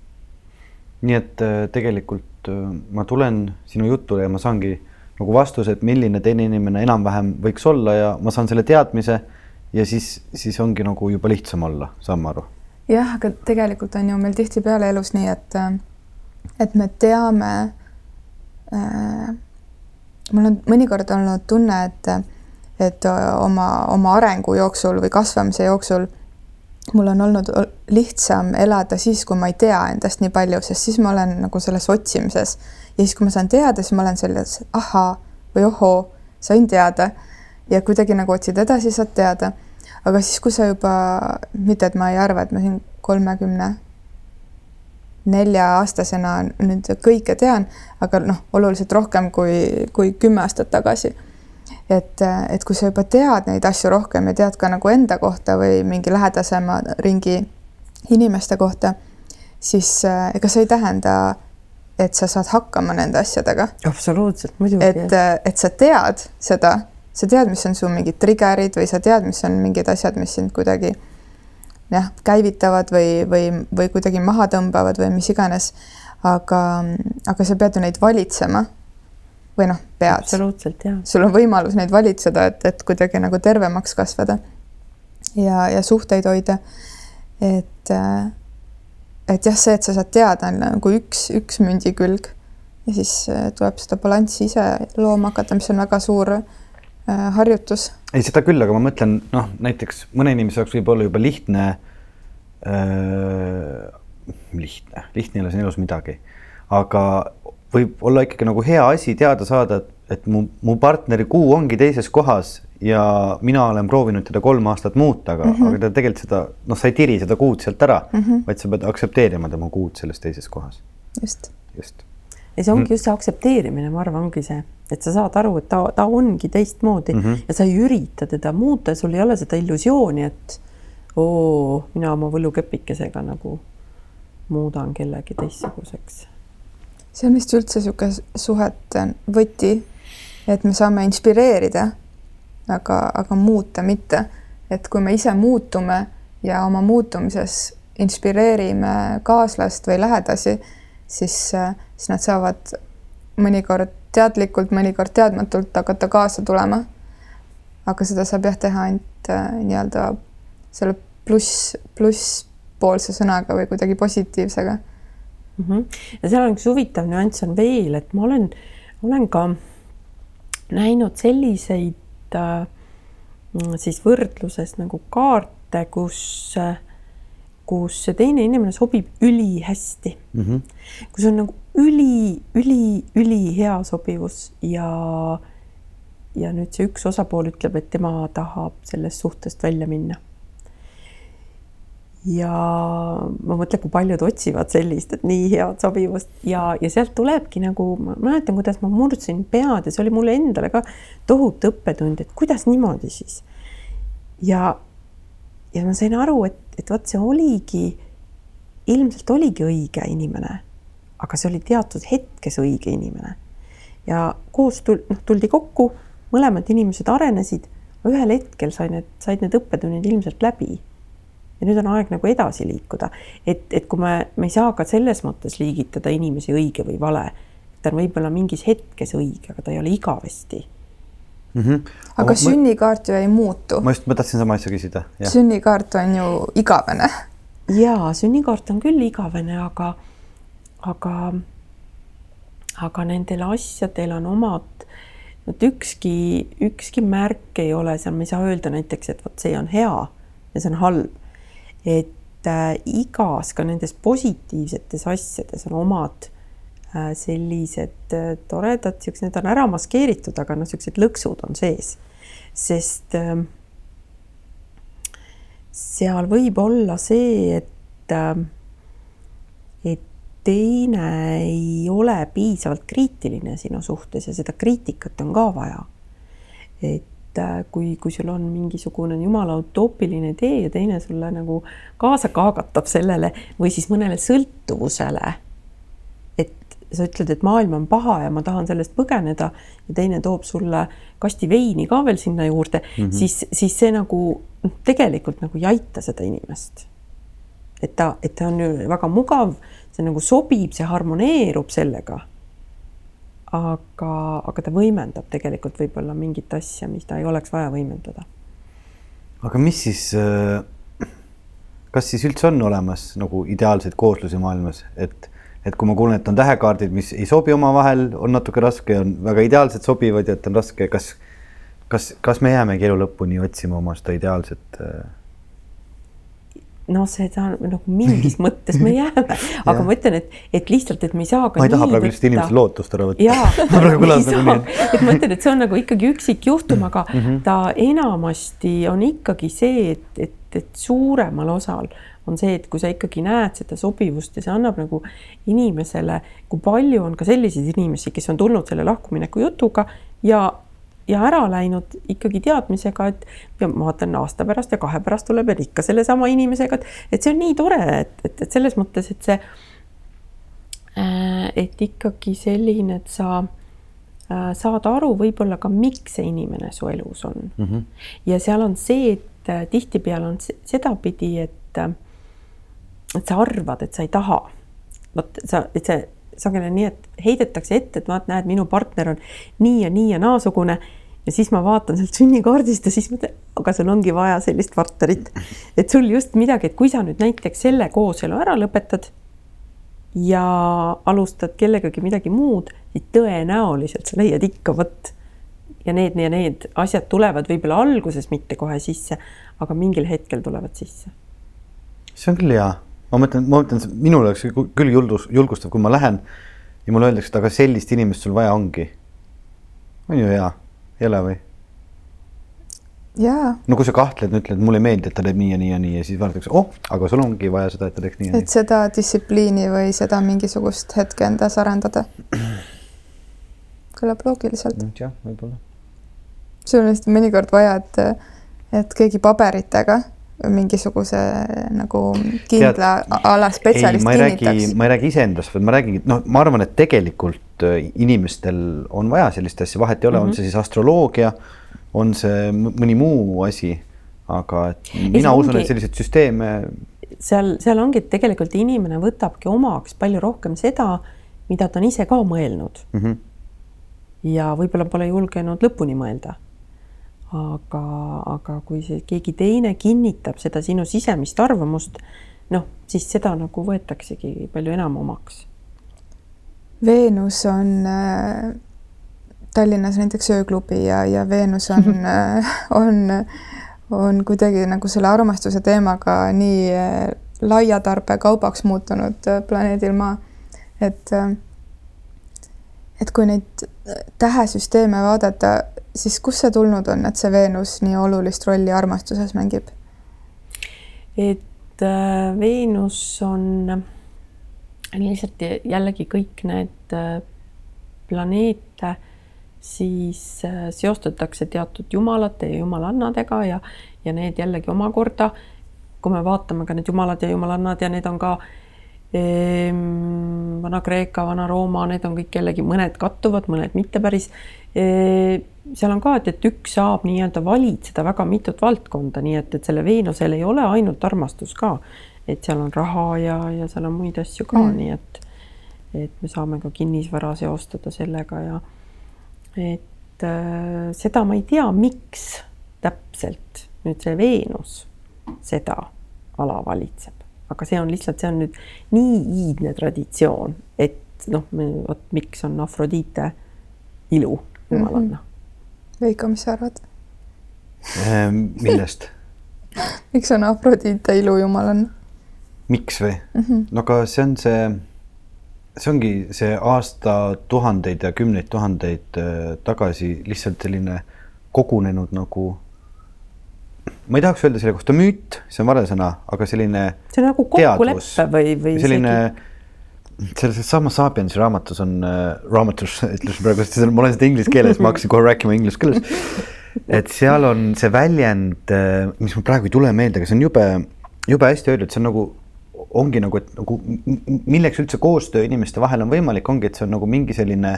nii et äh, tegelikult äh, ma tulen sinu jutule ja ma saangi nagu vastuse, et milline teine inimene enam-vähem võiks olla ja ma saan selle teadmise ja siis, siis ongi nagu juba lihtsam olla, saan ma aru? jah, aga tegelikult on ju meil tihtipeale elus nii, et äh, et me teame äh,, mul on mõnikord olnud tunne, et, et oma, oma arengu jooksul või kasvamise jooksul mul on olnud lihtsam elada siis, kui ma ei tea endast nii palju, sest siis ma olen nagu selles otsimises. ja siis, kui ma saan teada, siis ma olen selles ahaa või ohoo, sain teada. ja kuidagi nagu otsid edasi, saad teada. aga siis, kui sa juba, mitte et ma ei arva, et ma siin kolmekümne nelja-aastasena nüüd kõike tean, aga noh, oluliselt rohkem kui, kui kümme aastat tagasi et, et kui sa juba tead neid asju rohkem ja tead ka nagu enda kohta või mingi lähedasema ringi inimeste kohta, siis äh, ega see ei tähenda, et sa saad hakkama nende asjadega. absoluutselt, muidugi. et, et sa tead seda, sa tead, mis on su mingid trigger'id või sa tead, mis on mingid asjad, mis sind kuidagi jah, käivitavad või, või, või kuidagi maha tõmbavad või mis iganes. aga, aga sa pead ju neid valitsema või noh, pead. absoluutselt, jah. sul on võimalus neid valitseda, et, et kuidagi nagu tervemaks kasvada ja, ja suhteid hoida. et, et jah, see, et sa saad teada, on nagu üks, üks mündi külg ja siis äh, tuleb seda balanssi ise looma hakata, mis on väga suur äh, harjutus. Ei, seda küll, aga ma mõtlen, noh, näiteks mõne inimese jaoks võib olla juba lihtne äh,, lihtne, lihtne ei ole siin elus midagi, aga võib olla ikkagi nagu hea asi teada saada, et, et mu, mu partneri kuu ongi teises kohas ja mina olen proovinud teda kolm aastat muuta, aga mm, -hmm. aga ta tegelikult seda, noh, sa ei tiri seda kuud sealt ära mm, -hmm. vaid sa pead aktsepteerima tema kuud selles teises kohas. just. just. Ja see ongi mm. just see aktsepteerimine, ma arvan, ongi see, et sa saad aru, et ta, ta ongi teistmoodi mm -hmm. ja sa ei ürita teda muuta, sul ei ole seda illusiooni, et oo, mina oma võlukepikesega nagu muudan kellegi teistsuguseks see on vist üldse niisugune suhete võti, et me saame inspireerida, aga, aga muuta mitte. et kui me ise muutume ja oma muutumises inspireerime kaaslast või lähedasi, siis, siis nad saavad mõnikord teadlikult, mõnikord teadmatult hakata kaasa tulema. aga seda saab jah teha ainult äh, nii-öelda selle pluss, plusspoolse sõnaga või kuidagi positiivsega mm. -hmm. ja seal on üks huvitav nüanss on veel, et ma olen, olen ka näinud selliseid äh, siis võrdluses nagu kaarte, kus äh, kus see teine inimene sobib ülihästi mm. -hmm. kus on nagu üli, üli, ülihea sobivus ja ja nüüd see üks osapool ütleb, et tema tahab sellest suhtest välja minna ja ma mõtlen, kui paljud otsivad sellist, et nii head sobivust ja, ja sealt tulebki nagu, ma mäletan, kuidas ma murdsin pead ja see oli mulle endale ka tohutu õppetund, et kuidas niimoodi siis. ja, ja ma sain aru, et, et vot see oligi, ilmselt oligi õige inimene, aga see oli teatud hetkes õige inimene. ja koos tul-, noh, tuldi kokku, mõlemad inimesed arenesid, ühel hetkel sai need, said need õppetunnid ilmselt läbi ja nüüd on aeg nagu edasi liikuda, et, et kui me, me ei saa ka selles mõttes liigitada inimesi õige või vale, ta on võib-olla mingis hetkes õige, aga ta ei ole igavesti mm. -hmm. aga ma, sünnikaart ju ei muutu. ma just, ma tahtsin sama asja küsida. sünnikaart on ju igavene. ja sünnikaart on küll igavene, aga, aga, aga nendel asjadel on omad vot ükski, ükski märk ei ole seal, me ei saa öelda näiteks, et vot see on hea ja see on halb et äh, igas ka nendes positiivsetes asjades on omad sellised äh, toredad, siuksed, need on ära maskeeritud, aga noh, siuksed lõksud on sees, sest äh, seal võib olla see, et äh, et teine ei ole piisavalt kriitiline sinu suhtes ja seda kriitikat on ka vaja. et äh, kui, kui sul on mingisugune jumala utoopiline idee ja teine sulle nagu kaasa kaagatab sellele või siis mõnele sõltuvusele. Sa ütled, et maailm on paha ja ma tahan sellest põgeneda ja teine toob sulle kasti veini ka veel sinna juurde mm, -hmm. siis, siis see nagu noh, tegelikult nagu ei aita seda inimest. et ta, et ta on ju väga mugav, see nagu sobib, see harmoneerub sellega aga, aga ta võimendab tegelikult võib-olla mingit asja, mida ei oleks vaja võimendada. aga mis siis, äh, kas siis üldse on olemas nagu ideaalseid kooslusi maailmas, et et kui ma kuulen, et on tähekaardid, mis ei sobi omavahel, on natuke raske, on väga ideaalselt sobivad ja et on raske, kas, kas, kas me jäämegi elu lõpuni otsima oma seda ideaalset äh, noh, seda nagu mingis mõttes me jääme, aga ma ütlen, et, et lihtsalt, et me ei saa ma ei taha praegu lihtsalt inimeste lootust ära võtta. nagu et ma ütlen, et see on nagu ikkagi üksikjuhtum, aga mm -hmm. ta enamasti on ikkagi see, et, et, et suuremal osal on see, et kui sa ikkagi näed seda sobivust ja see annab nagu inimesele, kui palju on ka selliseid inimesi, kes on tulnud selle lahkumineku jutuga ja ja ära läinud ikkagi teadmisega, et ja ma vaatan aasta pärast ja kahe pärast tuleb veel ikka sellesama inimesega, et, et see on nii tore, et, et, et selles mõttes, et see, äh, et ikkagi selline, et sa äh, saad aru võib-olla ka, miks see inimene su elus on mm. -hmm. ja seal on see, et äh, tihtipeale on sedapidi, et, et sa arvad, et sa ei taha. vot sa, et see sageli on nii, et heidetakse ette, et vaat näed, minu partner on nii ja nii ja naasugune ja siis ma vaatan sealt sünnikaardist ja siis mõtlen, aga sul ongi vaja sellist partnerit. et sul just midagi, et kui sa nüüd näiteks selle kooselu ära lõpetad ja alustad kellegagi midagi muud, siis tõenäoliselt sa leiad ikka vot ja need ja need asjad tulevad võib-olla alguses mitte kohe sisse, aga mingil hetkel tulevad sisse. see on küll hea, ma mõtlen, ma mõtlen, minul oleks küll julgus, julgustav, kui ma lähen ja mulle öeldakse, et aga sellist inimest sul vaja ongi. on ju hea ei ole või? jaa. no kui sa kahtled, ütled, mulle ei meeldi, et ta teeb nii ja nii ja nii ja siis vaadatakse, oh, aga sul ongi vaja seda, et ta teeks nii ja nii. et seda distsipliini või seda mingisugust hetke endas arendada. kõlab loogiliselt. jah, võib-olla. sul on lihtsalt mõnikord vaja, et, et keegi paberitega mingisuguse nagu kindla Tead, ala spetsialist kinnitaks. ma ei räägi iseendast, vaid ma räägin, noh, ma arvan, et tegelikult äh, inimestel on vaja sellist asja, vahet ei ole mm, -hmm. on mhm. see siis astroloogia, on see mõni muu asi, aga et mina usun, et selliseid süsteeme. seal, seal ongi, et tegelikult inimene võtabki omaks palju rohkem seda, mida ta on ise ka mõelnud mm. -hmm. ja võib-olla pole julgenud lõpuni mõelda aga, aga kui see keegi teine kinnitab seda sinu sisemist arvamust, noh, siis seda nagu võetaksegi palju enam omaks. Veenus on äh, Tallinnas näiteks ööklubi ja, ja Veenus on äh, on, on kuidagi nagu selle armastuse teemaga nii äh, laia tarbekaubaks muutunud äh, planeedil Maa, et äh, et kui neid tähesüsteeme vaadata, siis kust see tulnud on, et see Veenus nii olulist rolli armastuses mängib? et äh, Veenus on lihtsalt jällegi kõik need äh, planeete siis äh, seostatakse teatud jumalate ja jumalannadega ja, ja need jällegi omakorda, kui me vaatame ka need jumalad ja jumalannad ja need on ka ehm, Vana-Kreeka, Vana-Rooma, need on kõik jällegi, mõned kattuvad, mõned mitte päris e, seal on ka, et, et üks saab nii-öelda valitseda väga mitut valdkonda, nii et, et selle Veenusel ei ole ainult armastus ka, et seal on raha ja, ja seal on muid asju ka mm., nii et, et me saame ka kinnisvara seostada sellega ja et äh, seda ma ei tea, miks täpselt nüüd see Veenus seda ala valitseb, aga see on lihtsalt, see on nüüd nii iidne traditsioon, et noh, vot miks on Afrodite ilu jumalanna mm. -hmm Veiko, mis sa arvad ehm,? millest miks on Afrodite ilujumalanna? miks või mm? -hmm. no aga see on see, see ongi see aastatuhandeid ja kümneid tuhandeid äh, tagasi lihtsalt selline kogunenud nagu ma ei tahaks öelda selle kohta müüt, see on vale sõna, aga selline. see on nagu kokkulepe või, või selline isegi selles samas Sapiensi raamatus on äh,, raamatus ütlesin praegu, ma olen seda inglise keeles, ma hakkasin kohe rääkima inglise keeles. et seal on see väljend äh,, mis mul praegu ei tule meelde, aga see on jube, jube hästi öeldud, see on nagu, ongi nagu, et nagu milleks üldse koostöö inimeste vahel on võimalik, ongi, et see on nagu mingi selline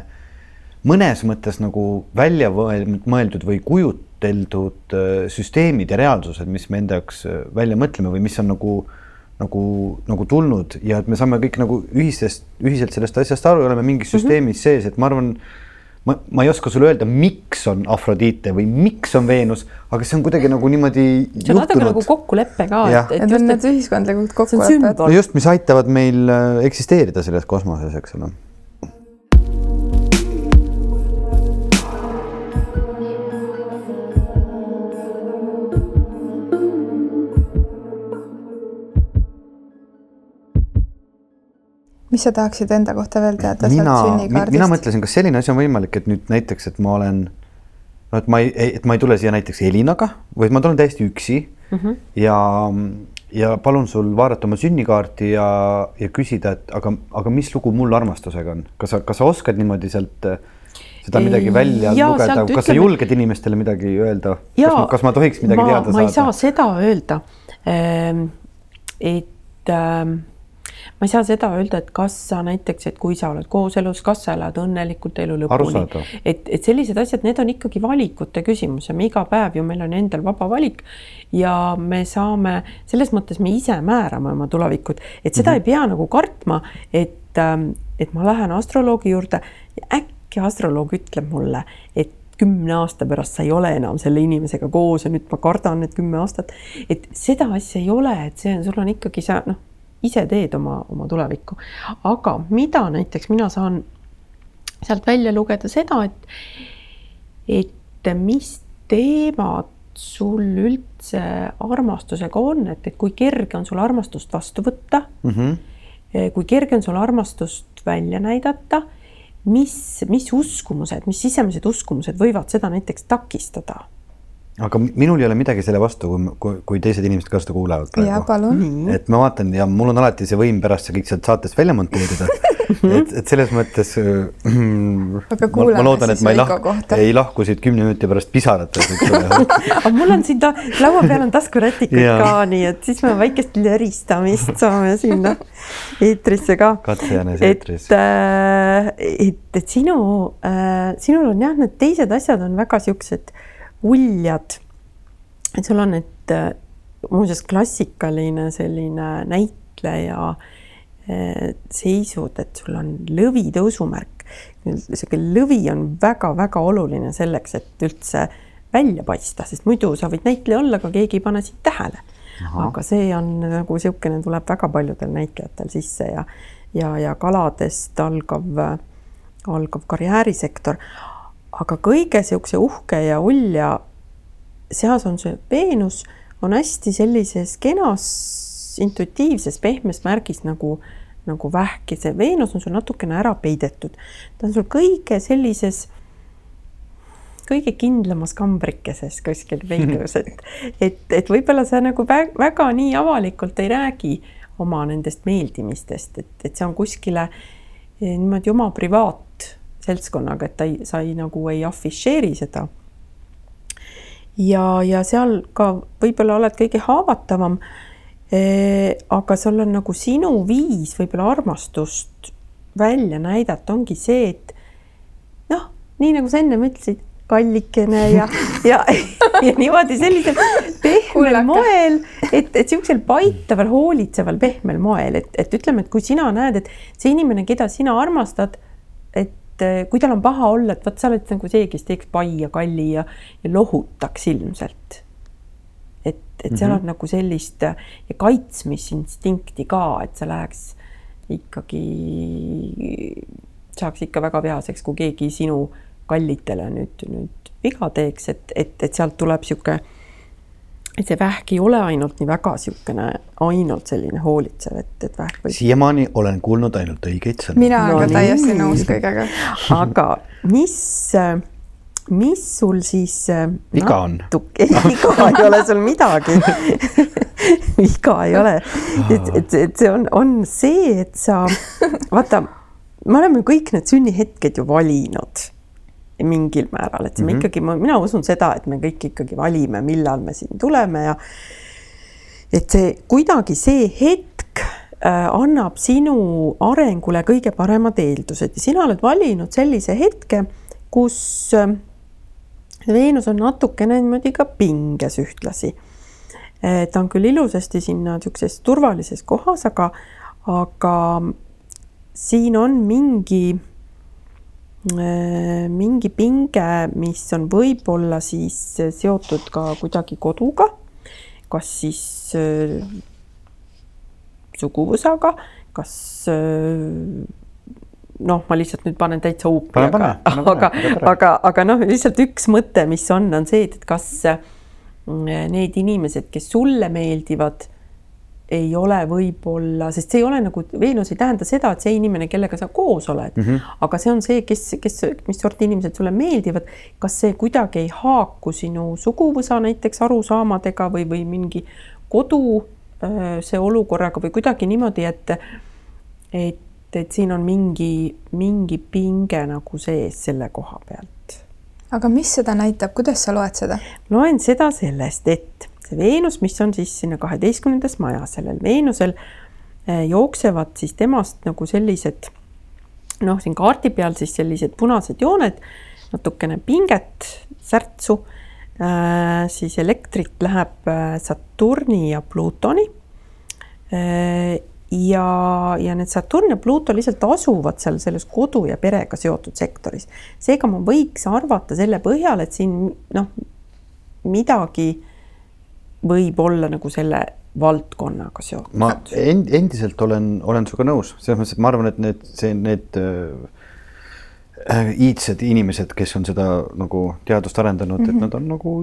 mõnes mõttes nagu välja mõeldud või kujuteldud äh, süsteemid ja reaalsused, mis me enda jaoks äh, välja mõtleme või mis on nagu äh, nagu, nagu tulnud ja et me saame kõik nagu ühisest, ühiselt sellest asjast aru ja oleme mingis mm -hmm. süsteemis sees, et ma arvan, ma, ma ei oska sulle öelda, miks on Afrodite või miks on Veenus, aga see on kuidagi nagu niimoodi see on natuke nagu kokkulepe ka. Need on need ühiskondlikud kokkulepped. no just, mis aitavad meil äh, eksisteerida selles kosmoses, eks ole mis sa tahaksid enda kohta veel teada mina, mina mõtlesin, kas selline asi on võimalik, et nüüd näiteks, et ma olen, no et ma ei, et ma ei tule siia näiteks Elinaga, vaid ma tulen täiesti üksi mm -hmm. ja, ja palun sul vaadata oma sünnikaarti ja, ja küsida, et aga, aga mis lugu mul armastusega on, kas sa, kas sa oskad niimoodi sealt äh, seda midagi välja ja, lugeda, kas sa julged inimestele midagi öelda? kas ma, kas ma tohiks midagi ma, teada saada? ma ei saa seda öelda. Ehm, et ähm, ma ei saa seda öelda, et kas sa näiteks, et kui sa oled kooselus, kas sa elad õnnelikult elu lõpuni, et, et sellised asjad, need on ikkagi valikute küsimus ja me iga päev ju meil on endal vaba valik ja me saame, selles mõttes me ise määrame oma tulevikut, et seda mm -hmm. ei pea nagu kartma, et, ähm, et ma lähen astroloogi juurde ja äkki astroloog ütleb mulle, et kümne aasta pärast sa ei ole enam selle inimesega koos ja nüüd ma kardan need kümme aastat. et seda asja ei ole, et see on, sul on ikkagi sa noh ise teed oma, oma tulevikku. aga mida näiteks mina saan sealt välja lugeda seda, et, et mis teemad sul üldse armastusega on, et, et kui kerge on sul armastust vastu võtta mm. -hmm. kui kerge on sul armastust välja näidata, mis, mis uskumused, mis sisemised uskumused võivad seda näiteks takistada aga minul ei ole midagi selle vastu, kui, kui, kui teised inimesed ka seda kuulevad praegu. jaa, palun. et ma vaatan ja mul on alati see võim pärast see kõik sealt saatest välja monteerida et, et selles mõttes äh, aga kuulame ma, ma loodan, et ma ei lahku, ei lahku siit kümne minuti pärast pisarates, eks ole aga mul on siin ta, laua peal on taskurätikud ka, nii et siis me väikest löristamist saame sinna eetrisse ka. katsejänes eetris. et, äh, et, et sinu äh,, sinul on jah, need teised asjad on väga siuksed uljad. et sul on need äh, muuseas klassikaline selline näitleja äh, seisud, et sul on lõvi tõusumärk. sihuke lõvi on väga-väga oluline selleks, et üldse välja paista, sest muidu sa võid näitleja olla, aga keegi ei pane sind tähele. aga see on nagu niisugune, tuleb väga paljudel näitlejatel sisse ja, ja, ja kaladest algav, algav karjäärisektor aga kõige niisuguse uhke ja ulja seas on see Veenus, on hästi sellises kenas intuitiivses pehmes märgis nagu, nagu vähk ja see Veenus on sul natukene ära peidetud. ta on sul kõige sellises, kõige kindlamas kambrikeses kuskil peidus, et, et, et võib-olla sa nagu väga, nii avalikult ei räägi oma nendest meeldimistest, et, et see on kuskile niimoodi oma privaat seltskonnaga, et ta ei, sa ei nagu ei afišeeri seda. ja, ja seal ka võib-olla oled kõige haavatavam e,. aga sul on nagu sinu viis võib-olla armastust välja näidata ongi see, et noh, nii nagu sa ennem ütlesid, kallikene ja, ja, ja niimoodi sellisel pehmel moel, et, et niisugusel paitaval, hoolitseval pehmel moel, et, et ütleme, et kui sina näed, et see inimene, keda sina armastad, et eh, kui tal on paha olla, et vot sa oled nagu see, kes teeks pai ja kalli ja, ja lohutaks ilmselt. et, et seal mm -hmm. on nagu sellist ja kaitsmisinstinkti ka, et sa läheks ikkagi, saaks ikka väga vihaseks, kui keegi sinu kallitele nüüd, nüüd viga teeks, et, et, et sealt tuleb niisugune et see vähk ei ole ainult nii väga niisugune, ainult selline hoolitsev, et, et vähk võib. siiamaani olen kuulnud ainult õigeid sõnu. mina olen no, ka täiesti nõus kõigega. aga mis, mis sul siis viga on? viga ei ole sul midagi viga ei ole, et, et, et see on, on see, et sa vaata, me oleme kõik need sünnihetked ju valinud mingil määral, et mm -hmm. me mhm. ikkagi, mina usun seda, et me kõik ikkagi valime, millal me siin tuleme ja et see kuidagi see hetk äh, annab sinu arengule kõige paremad eeldused ja sina oled valinud sellise hetke, kus äh, Veenus on natukene niimoodi ka pinges ühtlasi. Äh, ta on küll ilusasti sinna niisuguses turvalises kohas, aga, aga siin on mingi mingi pinge, mis on võib-olla siis seotud ka kuidagi koduga, kas siis suguvõsaga, kas noh, ma lihtsalt nüüd panen täitsa huupi, aga, aga, aga, aga noh, lihtsalt üks mõte, mis on, on see, et kas need inimesed, kes sulle meeldivad, ei ole võib-olla, sest see ei ole nagu, Veenus ei tähenda seda, et see inimene, kellega sa koos oled mm, -hmm. aga see on see, kes, kes, mis sorti inimesed sulle meeldivad, kas see kuidagi ei haaku sinu suguvõsa näiteks arusaamadega või, või mingi kodu see olukorraga või kuidagi niimoodi, et, et, et siin on mingi, mingi pinge nagu sees selle koha pealt. aga mis seda näitab, kuidas sa loed seda? loen seda sellest, et see Veenus, mis on siis sinna kaheteistkümnendas majas, sellel Veenusel eh, jooksevad siis temast nagu sellised noh, siin kaardi peal siis sellised punased jooned, natukene pinget, särtsu äh,, siis elektrit läheb äh, Saturni ja Plutoni äh,. ja, ja need Saturn ja Pluto lihtsalt asuvad seal selles kodu ja perega seotud sektoris. seega ma võiks arvata selle põhjal, et siin noh, midagi võib olla nagu selle valdkonnaga seotud. ma end, endiselt olen, olen sinuga nõus, selles mõttes, et ma arvan, et need, see, need äh, iidsed inimesed, kes on seda nagu teadust arendanud mm, -hmm. et mhm. nad on nagu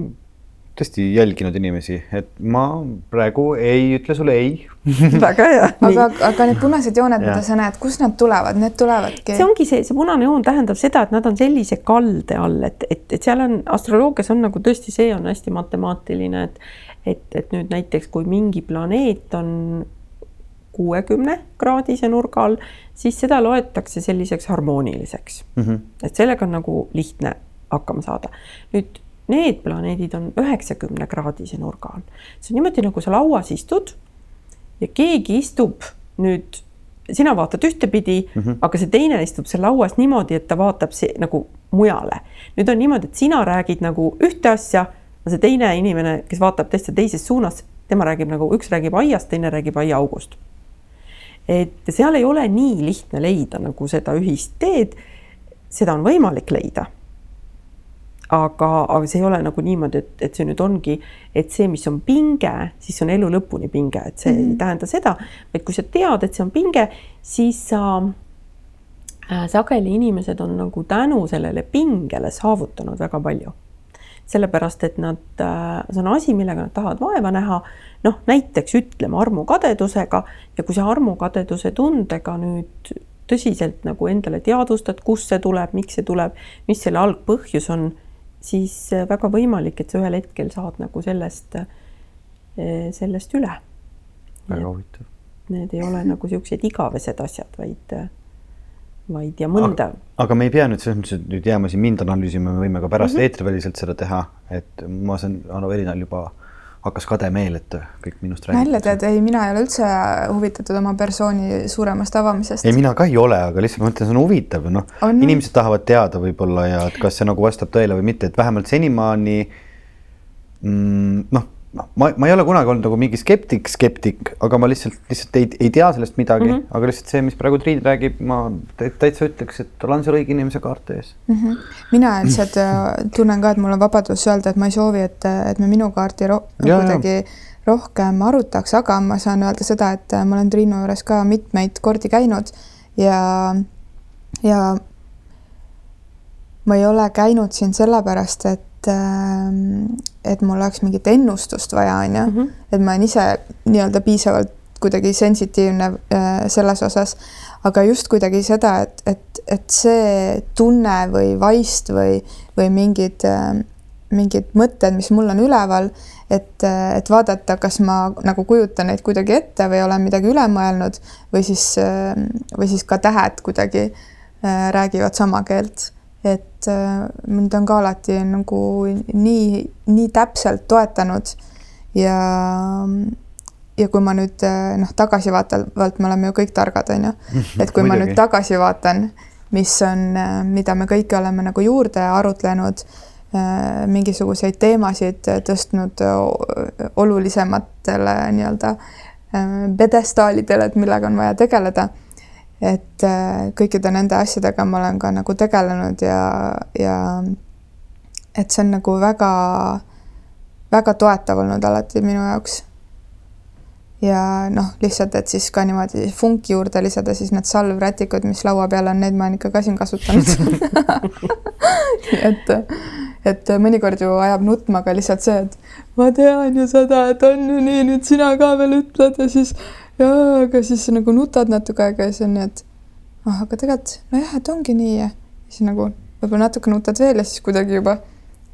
tõesti jälginud inimesi, et ma praegu ei ütle sulle ei väga hea. aga, aga need punased jooned, mida sa näed, kust nad tulevad, need tulevadki? see ongi see, see punane joon tähendab seda, et nad on sellise kalde all, et, et, et seal on astroloogias on nagu tõesti, see on hästi matemaatiline, et et, et nüüd näiteks kui mingi planeet on kuuekümne kraadise nurga all, siis seda loetakse selliseks harmooniliseks mm. -hmm. et sellega on nagu lihtne hakkama saada. nüüd need planeedid on üheksakümne kraadise nurga all. see on niimoodi, nagu sa lauas istud ja keegi istub nüüd, sina vaatad ühtepidi mm, -hmm. aga see teine istub seal lauas niimoodi, et ta vaatab see, nagu mujale. nüüd on niimoodi, et sina räägid nagu ühte asja, aga see teine inimene, kes vaatab täitsa teises suunas, tema räägib nagu, üks räägib aiast, teine räägib aiaaugust. et seal ei ole nii lihtne leida nagu seda ühist teed. seda on võimalik leida aga, aga see ei ole nagu niimoodi, et, et see nüüd ongi, et see, mis on pinge, siis on elu lõpuni pinge, et see mm -hmm. ei mhm. tähenda seda, vaid kui sa tead, et see on pinge, siis sa äh, sageli inimesed on nagu tänu sellele pingele saavutanud väga palju. Sellepärast, et nad äh,, see on asi, millega nad tahavad vaeva näha, noh, näiteks ütleme armukadedusega ja kui sa armukadeduse tundega nüüd tõsiselt nagu endale teadvustad, kust see tuleb, miks see tuleb, mis selle algpõhjus on siis äh, väga võimalik, et sa ühel hetkel saad nagu sellest, äh, sellest üle. väga huvitav. Need ei ole nagu niisugused igavesed asjad, vaid, vaid ja mõnda. aga me ei pea nüüd selles mõttes, nüüd jääma siin mind analüüsima, me võime ka pärast mm -hmm. eetriväliselt seda teha, et ma saan Anu Erinal juba hakkas kade meel, et kõik minust räägitakse. nalja tead, ei, mina ei ole üldse huvitatud oma persooni suuremast avamisest. ei, mina ka ei ole, aga lihtsalt ma mõtlen, see on huvitav, noh, inimesed tahavad teada võib-olla ja et kas see nagu vastab tõele või mitte, et vähemalt senimaani mm, noh ma, ma ei ole kunagi olnud nagu mingi skeptik, skeptik, aga ma lihtsalt, lihtsalt ei, ei tea sellest midagi mm, -hmm. aga lihtsalt see, mis praegu Triin räägib, ma täitsa ütleks, et tal on seal õige inimese kaart ees mm. -hmm. mina lihtsalt äh, tunnen ka, et mul on vabadus öelda, et ma ei soovi, et, et me minu kaarti ro ja, kuidagi rohkem arutaks, aga ma saan öelda seda, et äh, ma olen Triinu juures ka mitmeid kordi käinud ja, ja ma ei ole käinud siin sellepärast, et et, ähm, et mul oleks mingit ennustust vaja, on ju, mhm. et ma olen ise nii-öelda piisavalt kuidagi sensitiivne äh, selles osas, aga just kuidagi seda, et, et, et see tunne või vaist või, või mingid, äh, mingid mõtted, mis mul on üleval, et, et vaadata, kas ma nagu kujutan neid kuidagi ette või olen midagi üle mõelnud või siis, äh, või siis ka tähed kuidagi räägivad sama keelt. Et äh, mind on ka alati nagu nii, nii täpselt toetanud. Ja, ja kui ma nüüd äh, noh, tagasivaatavalt me oleme ju kõik targad, on ju, et kui ma nüüd tagasi vaatan, mis on, äh, mida me kõik oleme nagu juurde arutlenud, mingisuguseid teemasid tõstnud olulisematele nii-öelda pjedestaalidele, et millega on vaja tegeleda et äh, kõikide nende asjadega ma olen ka nagu tegelenud ja, ja et see on nagu väga, väga toetav olnud alati minu jaoks. ja noh, lihtsalt, et siis ka niimoodi funki juurde lisada siis need salvrätikud, mis laua peal on, neid ma olen ikka ka siin kasutanud et, et mõnikord ju ajab nutma ka lihtsalt see, et ma tean ju seda, et on ju nii, nüüd sina ka veel ütled ja siis jaa, aga siis nagu nutad natuke aega ja siis on nii, et ah, aga tegelikult nojah, et ongi nii ja siis nagu võib-olla natuke nutad veel ja siis kuidagi juba,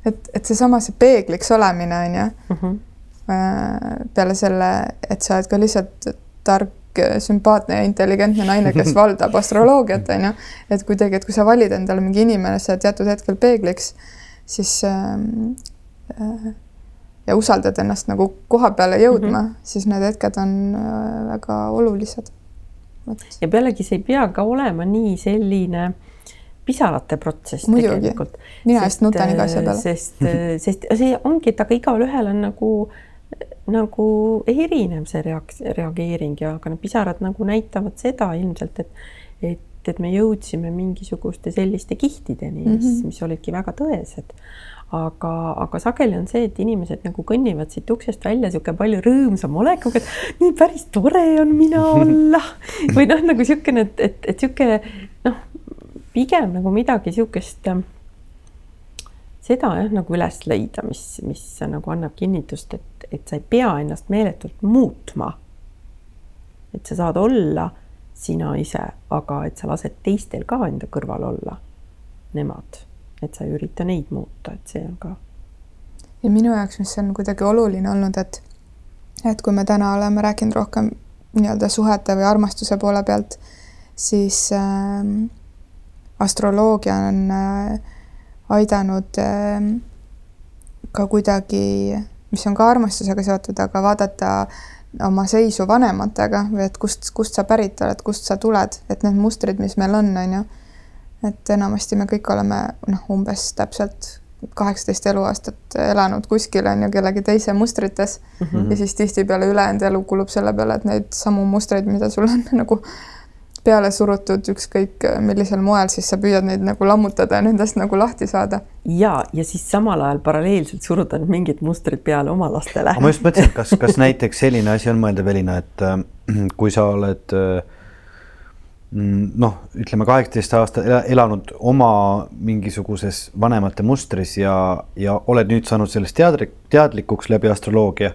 et, et seesama, see peegliks olemine on ju mm. -hmm. peale selle, et sa oled ka lihtsalt tark, sümpaatne ja intelligentne naine, kes valdab astroloogiat, on ju. et kuidagi, et kui sa valid endale mingi inimese teatud hetkel peegliks, siis ähm, äh, ja usaldad ennast nagu koha peale jõudma mm, -hmm. siis need hetked on äh, väga olulised. ja pealegi see ei pea ka olema nii selline pisarate protsess Muidugi. tegelikult. mina just nutan iga asja peale. sest, äh, sest see ongi, et aga igalühel on nagu, nagu erinev see reaks-, reageering ja aga need pisarad nagu näitavad seda ilmselt, et, et, et me jõudsime mingisuguste selliste kihtideni mm, -hmm. mis, mis olidki väga tõesed aga, aga sageli on see, et inimesed nagu kõnnivad siit uksest välja niisugune palju rõõmsama olekuga, et nii päris tore on mina olla. Või noh, nagu niisugune, et, et, et niisugune noh, pigem nagu midagi niisugust seda jah, nagu üles leida, mis, mis nagu annab kinnitust, et, et sa ei pea ennast meeletult muutma. et sa saad olla sina ise, aga et sa lased teistel ka enda kõrval olla, nemad et sa ei ürita neid muuta, et see on ka. ja minu jaoks, mis on kuidagi oluline olnud, et et kui me täna oleme rääkinud rohkem nii-öelda suhete või armastuse poole pealt, siis äh, astroloogia on äh, aidanud äh, ka kuidagi, mis on ka armastusega seotud, aga vaadata oma seisu vanematega või et kust, kust sa pärit oled, kust sa tuled, et need mustrid, mis meil on, on ju et enamasti me kõik oleme noh, umbes täpselt kaheksateist eluaastat elanud kuskil on ju kellegi teise mustrites mm -hmm. ja siis tihtipeale ülejäänud elu kulub selle peale, et neid samu mustreid, mida sul on nagu peale surutud ükskõik millisel moel, siis sa püüad neid nagu lammutada ja nendest nagu lahti saada. ja, ja siis samal ajal paralleelselt suruda mingid mustrid peale oma lastele. ma just mõtlesin, kas, kas näiteks selline asi on mõeldav, Elina, et äh, kui sa oled äh, noh, ütleme kaheksateist aastat elanud oma mingisuguses vanemate mustris ja, ja oled nüüd saanud sellest teadlik, teadlikuks läbi astroloogia,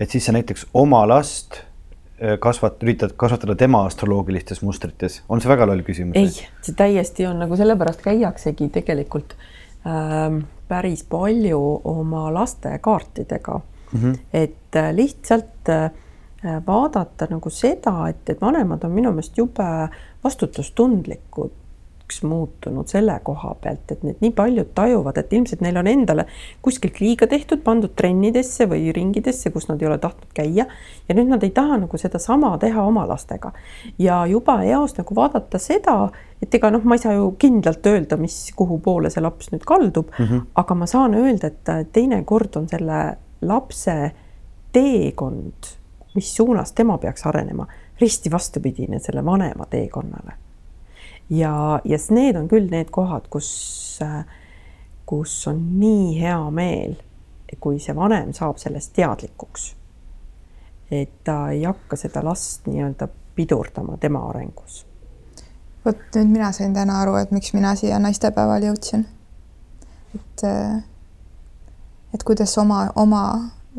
et siis sa näiteks oma last äh, kasvat-, üritad kasvatada tema astroloogilistes mustrites, on see väga loll küsimus? ei, see täiesti on nagu sellepärast käiaksegi tegelikult ähm, päris palju oma laste kaartidega mm, -hmm. et äh, lihtsalt Äh, vaadata nagu seda, et, et vanemad on minu meelest jube vastutustundlikuks muutunud selle koha pealt, et need nii paljud tajuvad, et ilmselt neil on endale kuskilt liiga tehtud, pandud trennidesse või ringidesse, kus nad ei ole tahtnud käia. ja nüüd nad ei taha nagu sedasama teha oma lastega. ja juba eos nagu vaadata seda, et ega noh, ma ei saa ju kindlalt öelda, mis, kuhu poole see laps nüüd kaldub mm, -hmm. aga ma saan öelda, et teinekord on selle lapse teekond mis suunas tema peaks arenema, risti vastupidine selle vanema teekonnale. ja, ja need on küll need kohad, kus, kus on nii hea meel, kui see vanem saab sellest teadlikuks. et ta ei hakka seda last nii-öelda pidurdama tema arengus. vot nüüd mina sain täna aru, et miks mina siia naistepäeval jõudsin. et, et kuidas oma, oma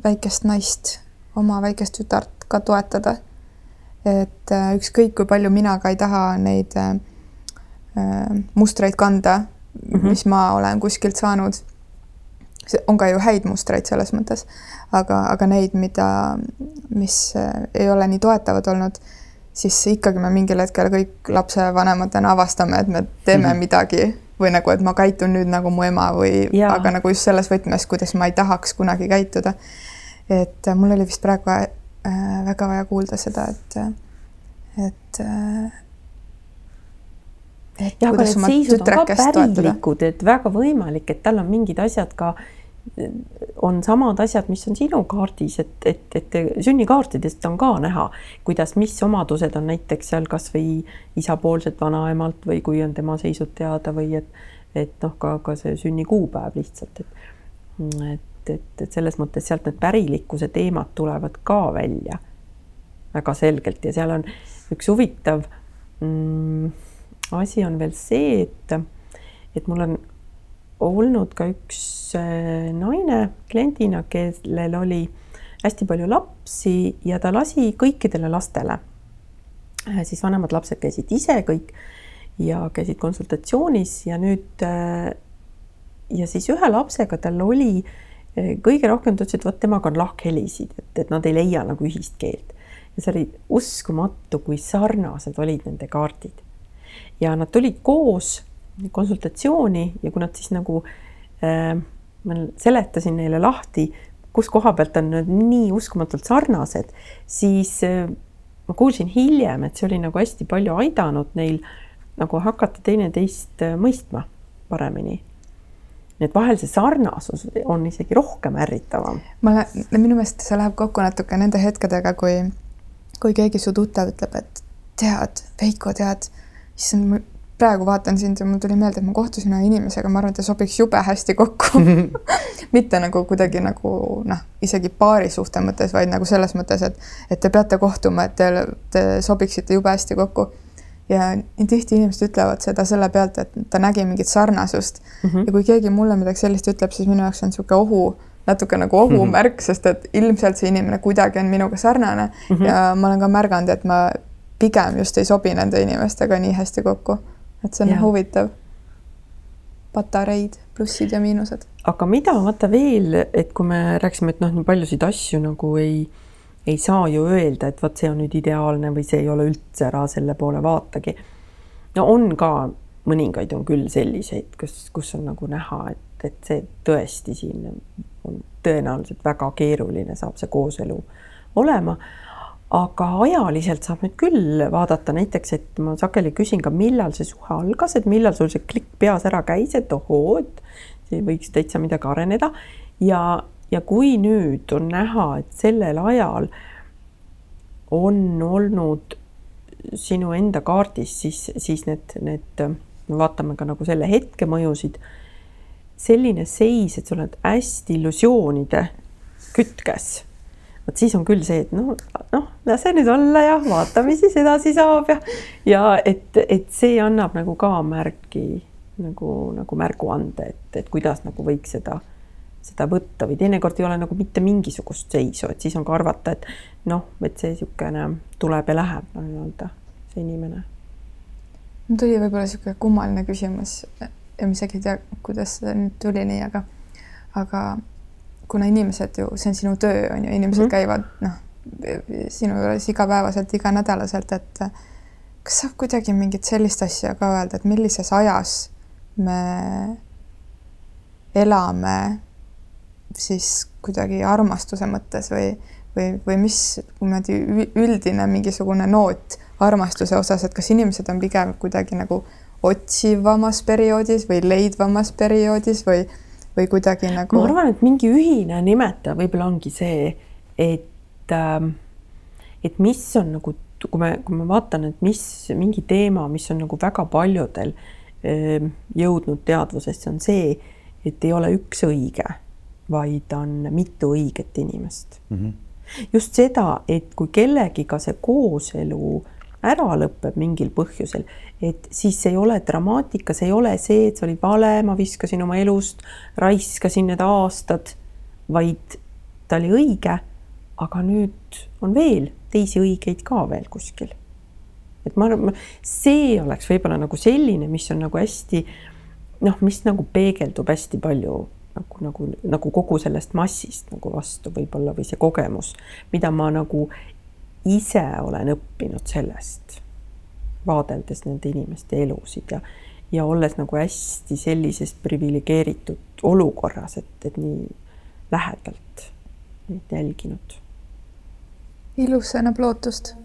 väikest naist oma väikest tütart ka toetada. et äh, ükskõik, kui palju mina ka ei taha neid äh, äh mustreid kanda mm, -hmm. mis ma olen kuskilt saanud. on ka ju häid mustreid selles mõttes, aga, aga neid, mida, mis ei ole nii toetavad olnud, siis ikkagi me mingil hetkel kõik lapsevanematena avastame, et me teeme mm -hmm. midagi või nagu, et ma käitun nüüd nagu mu ema või, aga nagu just selles võtmes, kuidas ma ei tahaks kunagi käituda et mul oli vist praegu äh, väga vaja kuulda seda, et, et äh, et jah, aga need seisud on ka pärilikud, et väga võimalik, et tal on mingid asjad ka on samad asjad, mis on sinu kaardis, et, et, et sünnikaartidest on ka näha, kuidas, mis omadused on näiteks seal kasvõi isapoolselt vanaemalt või kui on tema seisud teada või et, et noh, ka, ka see sünnikuupäev lihtsalt, et, et, et, et selles mõttes sealt need pärilikkuse teemad tulevad ka välja väga selgelt ja seal on üks huvitav mm, asi on veel see, et, et mul on olnud ka üks äh, naine kliendina, kellel oli hästi palju lapsi ja ta lasi kõikidele lastele. Äh, siis vanemad lapsed käisid ise kõik ja käisid konsultatsioonis ja nüüd äh, ja siis ühe lapsega tal oli kõige rohkem, ta ütles, et vot temaga on lahkhelisid, et, et nad ei leia nagu ühist keelt. ja see oli uskumatu, kui sarnased olid nende kaardid. ja nad tulid koos konsultatsiooni ja kui nad siis nagu äh,, ma seletasin neile lahti, kus koha pealt on nad nii uskumatult sarnased, siis äh, ma kuulsin hiljem, et see oli nagu hästi palju aidanud neil nagu hakata teineteist äh, mõistma paremini. Nii et vahel see sarnasus on isegi rohkem ärritavam. ma, minu meelest see läheb kokku natuke nende hetkedega, kui, kui keegi su tuttav ütleb, et tead, Veiko, tead, issand, praegu vaatan sind ja mul tuli meelde, et ma kohtusin ühe inimesega, ma arvan, et ta sobiks jube hästi kokku mitte nagu kuidagi nagu noh, isegi paarisuhte mõttes, vaid nagu selles mõttes, et, et te peate kohtuma, et te, te sobiksite jube hästi kokku. Ja tihti inimesed ütlevad seda selle pealt, et ta nägi mingit sarnasust mm. -hmm. ja kui keegi mulle midagi sellist ütleb, siis minu jaoks on niisugune ohu, natuke nagu ohumärk mm, -hmm. sest et ilmselt see inimene kuidagi on minuga sarnane mm -hmm. ja ma olen ka märganud, et ma pigem just ei sobi nende inimestega nii hästi kokku et see on ja. huvitav. patareid, plussid ja miinused. aga mida vaata veel, et kui me rääkisime, et noh, nii paljusid asju nagu ei, ei saa ju öelda, et vot see on nüüd ideaalne või see ei ole üldse ära, selle poole vaatagi. no on ka, mõningaid on küll selliseid, kus, kus on nagu näha, et, et see tõesti siin on tõenäoliselt väga keeruline saab see kooselu olema aga ajaliselt saab nüüd küll vaadata näiteks, et ma sageli küsin ka, millal see suhe algas, et millal sul see klikk peas ära käis, et ohoo, et see võiks täitsa midagi areneda ja, ja kui nüüd on näha, et sellel ajal on olnud sinu enda kaardis, siis, siis need, need, me vaatame ka nagu selle hetke mõjusid. selline seis, et sa oled hästi illusioonide kütkes vot siis on küll see, et noh, noh, lase nüüd olla ja vaatame siis edasi saab ja ja et, et see annab nagu ka märki nagu, nagu märguande, et, et kuidas nagu võiks seda, seda võtta või teinekord ei ole nagu mitte mingisugust seisu, et siis on ka arvata, et noh, et see niisugune tuleb ja läheb nii-öelda see inimene. mul tuli võib-olla niisugune kummaline küsimus ja ma isegi ei tea, kuidas see nüüd tuli nii, aga, aga kuna inimesed ju, see on sinu töö, on ju, inimesed mm -hmm. käivad noh, sinu juures igapäevaselt, iganädalaselt, et kas saab kuidagi mingit sellist asja ka öelda, et millises ajas me elame siis kuidagi armastuse mõttes või, või, või mis niimoodi üldine mingisugune noot armastuse osas, et kas inimesed on pigem kuidagi nagu otsivamas perioodis või leidvamas perioodis või või kuidagi nagu. ma arvan, et mingi ühine nimetaja võib-olla ongi see, et ähm, et mis on nagu, kui me, kui ma vaatan, et mis mingi teema, mis on nagu väga paljudel ähm, jõudnud teadvusesse, on see, et ei ole üks õige, vaid on mitu õiget inimest mm. -hmm. just seda, et kui kellegiga see kooselu ära lõpeb mingil põhjusel, et siis ei ole dramaatika, see ei ole see, et see oli vale, ma viskasin oma elust, raiskasin need aastad, vaid ta oli õige. aga nüüd on veel teisi õigeid ka veel kuskil. et ma arvan, see oleks võib-olla nagu selline, mis on nagu hästi noh, mis nagu peegeldub hästi palju nagu, nagu, nagu kogu sellest massist nagu vastu võib-olla või see kogemus, mida ma nagu ise olen õppinud sellest, vaadeldes nende inimeste elusid ja, ja olles nagu hästi sellises priviligeeritud olukorras, et, et nii lähedalt neid jälginud. ilus, annab lootust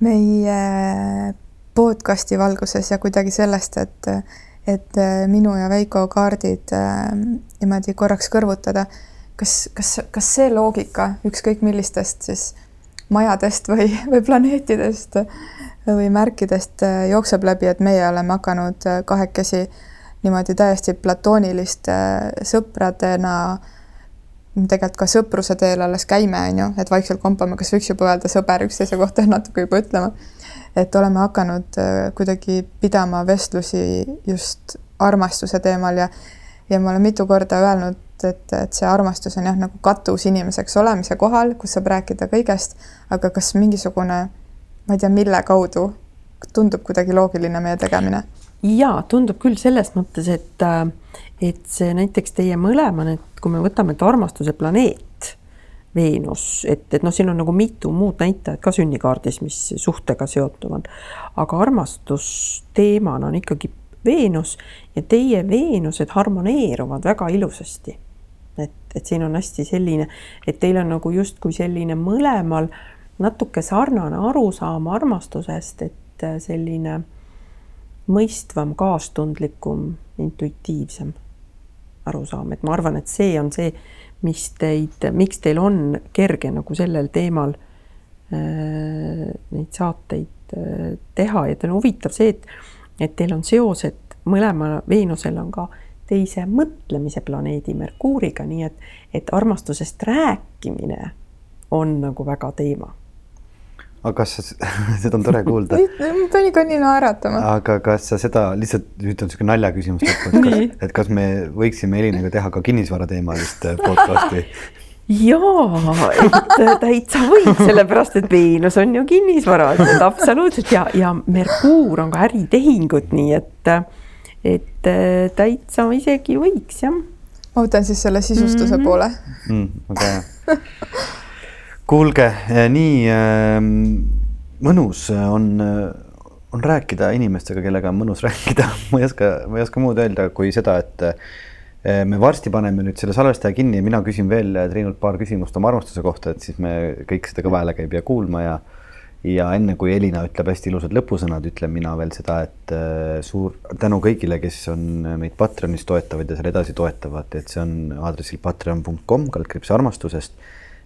meie podcasti valguses ja kuidagi sellest, et, et minu ja Veiko kaardid äh, niimoodi korraks kõrvutada, kas, kas, kas see loogika ükskõik millistest siis majadest või, või planeetidest või märkidest äh, jookseb läbi, et meie oleme hakanud äh, kahekesi niimoodi täiesti platooniliste sõpradena tegelikult ka sõpruse teel alles käime, on ju, et vaikselt kompame, kas võiks juba öelda sõber üksteise kohta natuke juba ütlema. et oleme hakanud äh, kuidagi pidama vestlusi just armastuse teemal ja ja ma olen mitu korda öelnud, et, et see armastus on jah, nagu katus inimeseks olemise kohal, kus saab rääkida kõigest, aga kas mingisugune, ma ei tea, mille kaudu tundub kuidagi loogiline meie tegemine? jaa, tundub küll selles mõttes, et, äh, et see näiteks teie mõlema, need kui me võtame, et armastuse planeet, Veenus, et, et noh, siin on nagu mitu muud näitajat ka sünnikaardis, mis suhtega seotuvad, aga armastusteemana on ikkagi Veenus ja teie Veenused harmoneeruvad väga ilusasti. et, et siin on hästi selline, et teil on nagu justkui selline mõlemal natuke sarnane arusaam armastusest, et selline mõistvam, kaastundlikum, intuitiivsem arusaam, et ma arvan, et see on see, mis teid, miks teil on kerge nagu sellel teemal äh, neid saateid äh, teha. Ja teil on huvitav see, et, et teil on seosed mõlema Veenusel on ka teise mõtlemise planeedi Merkuuriga, nii et, et armastusest rääkimine on nagu väga teema aga kas sa, seda on tore kuulda. pani ka nii naeratama. aga kas sa seda lihtsalt, nüüd on niisugune naljaküsimus lõpus, et kas me võiksime Elinaga teha ka kinnisvarateemalist äh, podcast'i? jaa, et äh, täitsa võiks, sellepärast et Veenus on ju kinnisvara, et absoluutselt ja, ja Merkuur on ka äritehingud, nii et, et äh, täitsa isegi võiks jah. ma võtan siis selle sisustuse mm -hmm. poole mm,. väga hea kuulge, eh, nii äh, mõnus on, eh, on rääkida inimestega, kellega on mõnus rääkida. ma ei oska, ma ei oska muud öelda kui seda, et me varsti paneme nüüd selle salvestaja kinni ja mina küsin veel Triinult paar küsimust oma armastuse kohta, et siis me kõik seda kõva häälega ei pea kuulma ja ja enne kui Elina ütleb hästi ilusad lõpusõnad, ütlen mina veel seda, et suur tänu kõigile, kes on meid Patreonis toetavad ja seal edasi toetavad, et see on aadressil patreon.com kaldkriips armastusest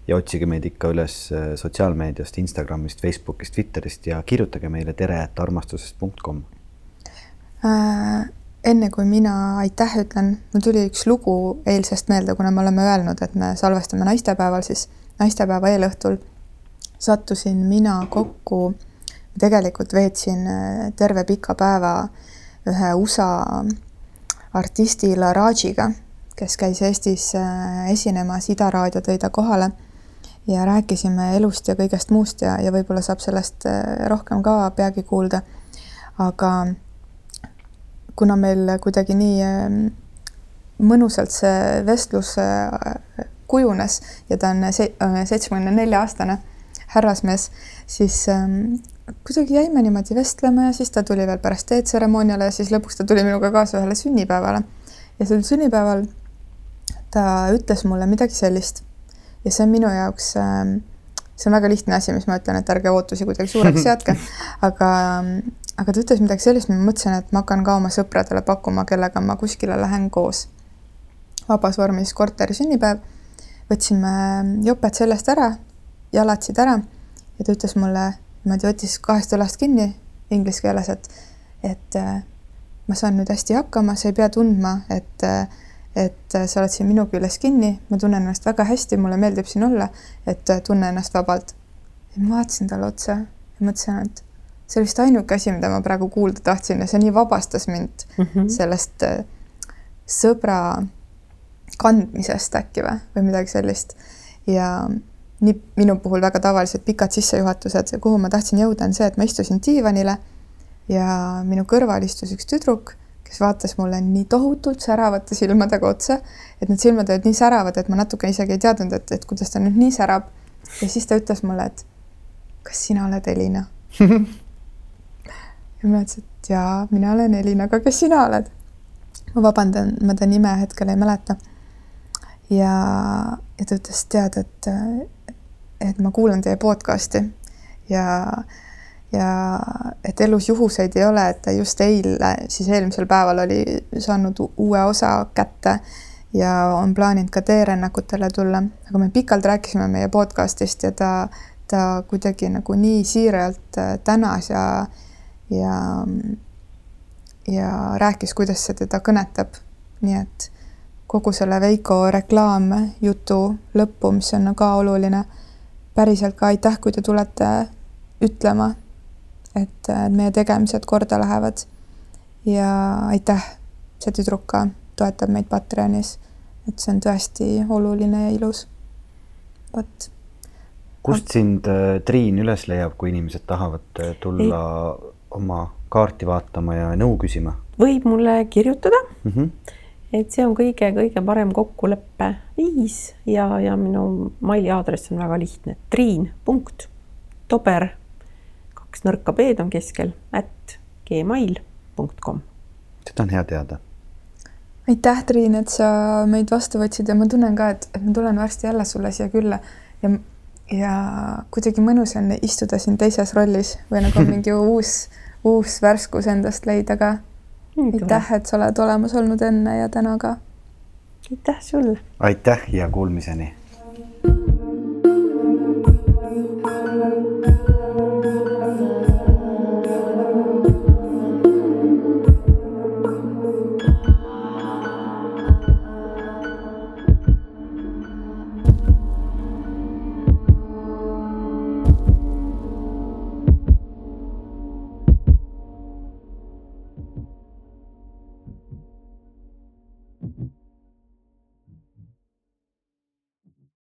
ja otsige meid ikka üles äh, sotsiaalmeediast, Instagramist, Facebookist, Twitterist ja kirjutage meile tere, et armastusest.com äh,. enne kui mina aitäh ütlen, mul tuli üks lugu eilsest meelde, kuna me oleme öelnud, et me salvestame naistepäeval, siis naistepäeva eelõhtul sattusin mina kokku, tegelikult veetsin äh, terve pika päeva ühe USA artisti Larajiga, kes käis Eestis äh, esinemas, Ida raadio tõi ta kohale ja rääkisime elust ja kõigest muust ja, ja võib-olla saab sellest äh, rohkem ka peagi kuulda. aga kuna meil kuidagi nii ähm, mõnusalt see vestlus äh, kujunes ja ta on äh, seitsmekümne nelja aastane härrasmees, siis ähm, kuidagi jäime niimoodi vestlema ja siis ta tuli veel pärast teetseremooniale ja siis lõpuks ta tuli minuga kaasa ühele sünnipäevale. ja sel sünnipäeval ta ütles mulle midagi sellist ja see on minu jaoks, ähm, see on väga lihtne asi, mis ma ütlen, et ärge ootusi kuidagi suureks seadke, aga, aga ta ütles midagi sellist, ma mõtlesin, et ma hakkan ka oma sõpradele pakkuma, kellega ma kuskile lähen koos. vabas vormis korteri sünnipäev, võtsime joped sellest ära, jalatsid ära ja ta ütles mulle, niimoodi võttis kahest õlast kinni inglise keeles, et, et äh, ma saan nüüd hästi hakkama, sa ei pea tundma, et äh, et äh, sa oled siin minu küljes kinni, ma tunnen ennast väga hästi, mulle meeldib siin olla, et äh, tunne ennast vabalt. ma vaatasin talle otsa ja mõtlesin, et see oli vist ainuke asi, mida ma praegu kuulda tahtsin ja see nii vabastas mind mm -hmm. sellest äh, sõbra kandmisest äkki või, või midagi sellist. ja nii minu puhul väga tavalised pikad sissejuhatused, kuhu ma tahtsin jõuda, on see, et ma istusin diivanile ja minu kõrval istus üks tüdruk kes vaatas mulle nii tohutult säravate silmadega otsa, et need silmad olid nii säravad, et ma natuke isegi ei teadnud, et, et kuidas ta nüüd nii särab. ja siis ta ütles mulle, et kas sina oled Elina ja ma ütlesin, et jaa, mina olen Elina, aga kes sina oled? ma vabandan, ma ta nime hetkel ei mäleta. ja, ja ta ütles, tead, et, et ma kuulan teie podcast'i ja ja et elus juhuseid ei ole, et ta just eile, siis eelmisel päeval oli saanud uue osa kätte ja on plaaninud ka teerännakutele tulla, aga me pikalt rääkisime meie podcast'ist ja ta, ta kuidagi nagu nii siiralt äh, tänas ja, ja, ja rääkis, kuidas see teda kõnetab. nii et kogu selle Veiko reklaamjutu lõppu, mis on ka oluline, päriselt ka aitäh, kui te tulete ütlema, et meie tegemised korda lähevad. ja aitäh, see tüdruk ka toetab meid Patreonis. et see on tõesti oluline ja ilus. vot. kust sind äh, Triin üles leiab, kui inimesed tahavad äh, tulla Ei. oma kaarti vaatama ja nõu küsima? võib mulle kirjutada mm. -hmm et see on kõige-kõige parem kokkuleppe viis ja, ja minu maili aadress on väga lihtne, triin punkt tober, kaks nõrka B-d on keskel, at gmail punkt kom. seda on hea teada. aitäh, Triin, et sa meid vastu võtsid ja ma tunnen ka, et, et ma tulen varsti jälle sulle siia külla ja, ja kuidagi mõnus on istuda siin teises rollis või nagu mingi uus, uus värskus endast leida ka aitäh, et sa oled olemas olnud enne ja täna ka. aitäh sulle. aitäh ja kuulmiseni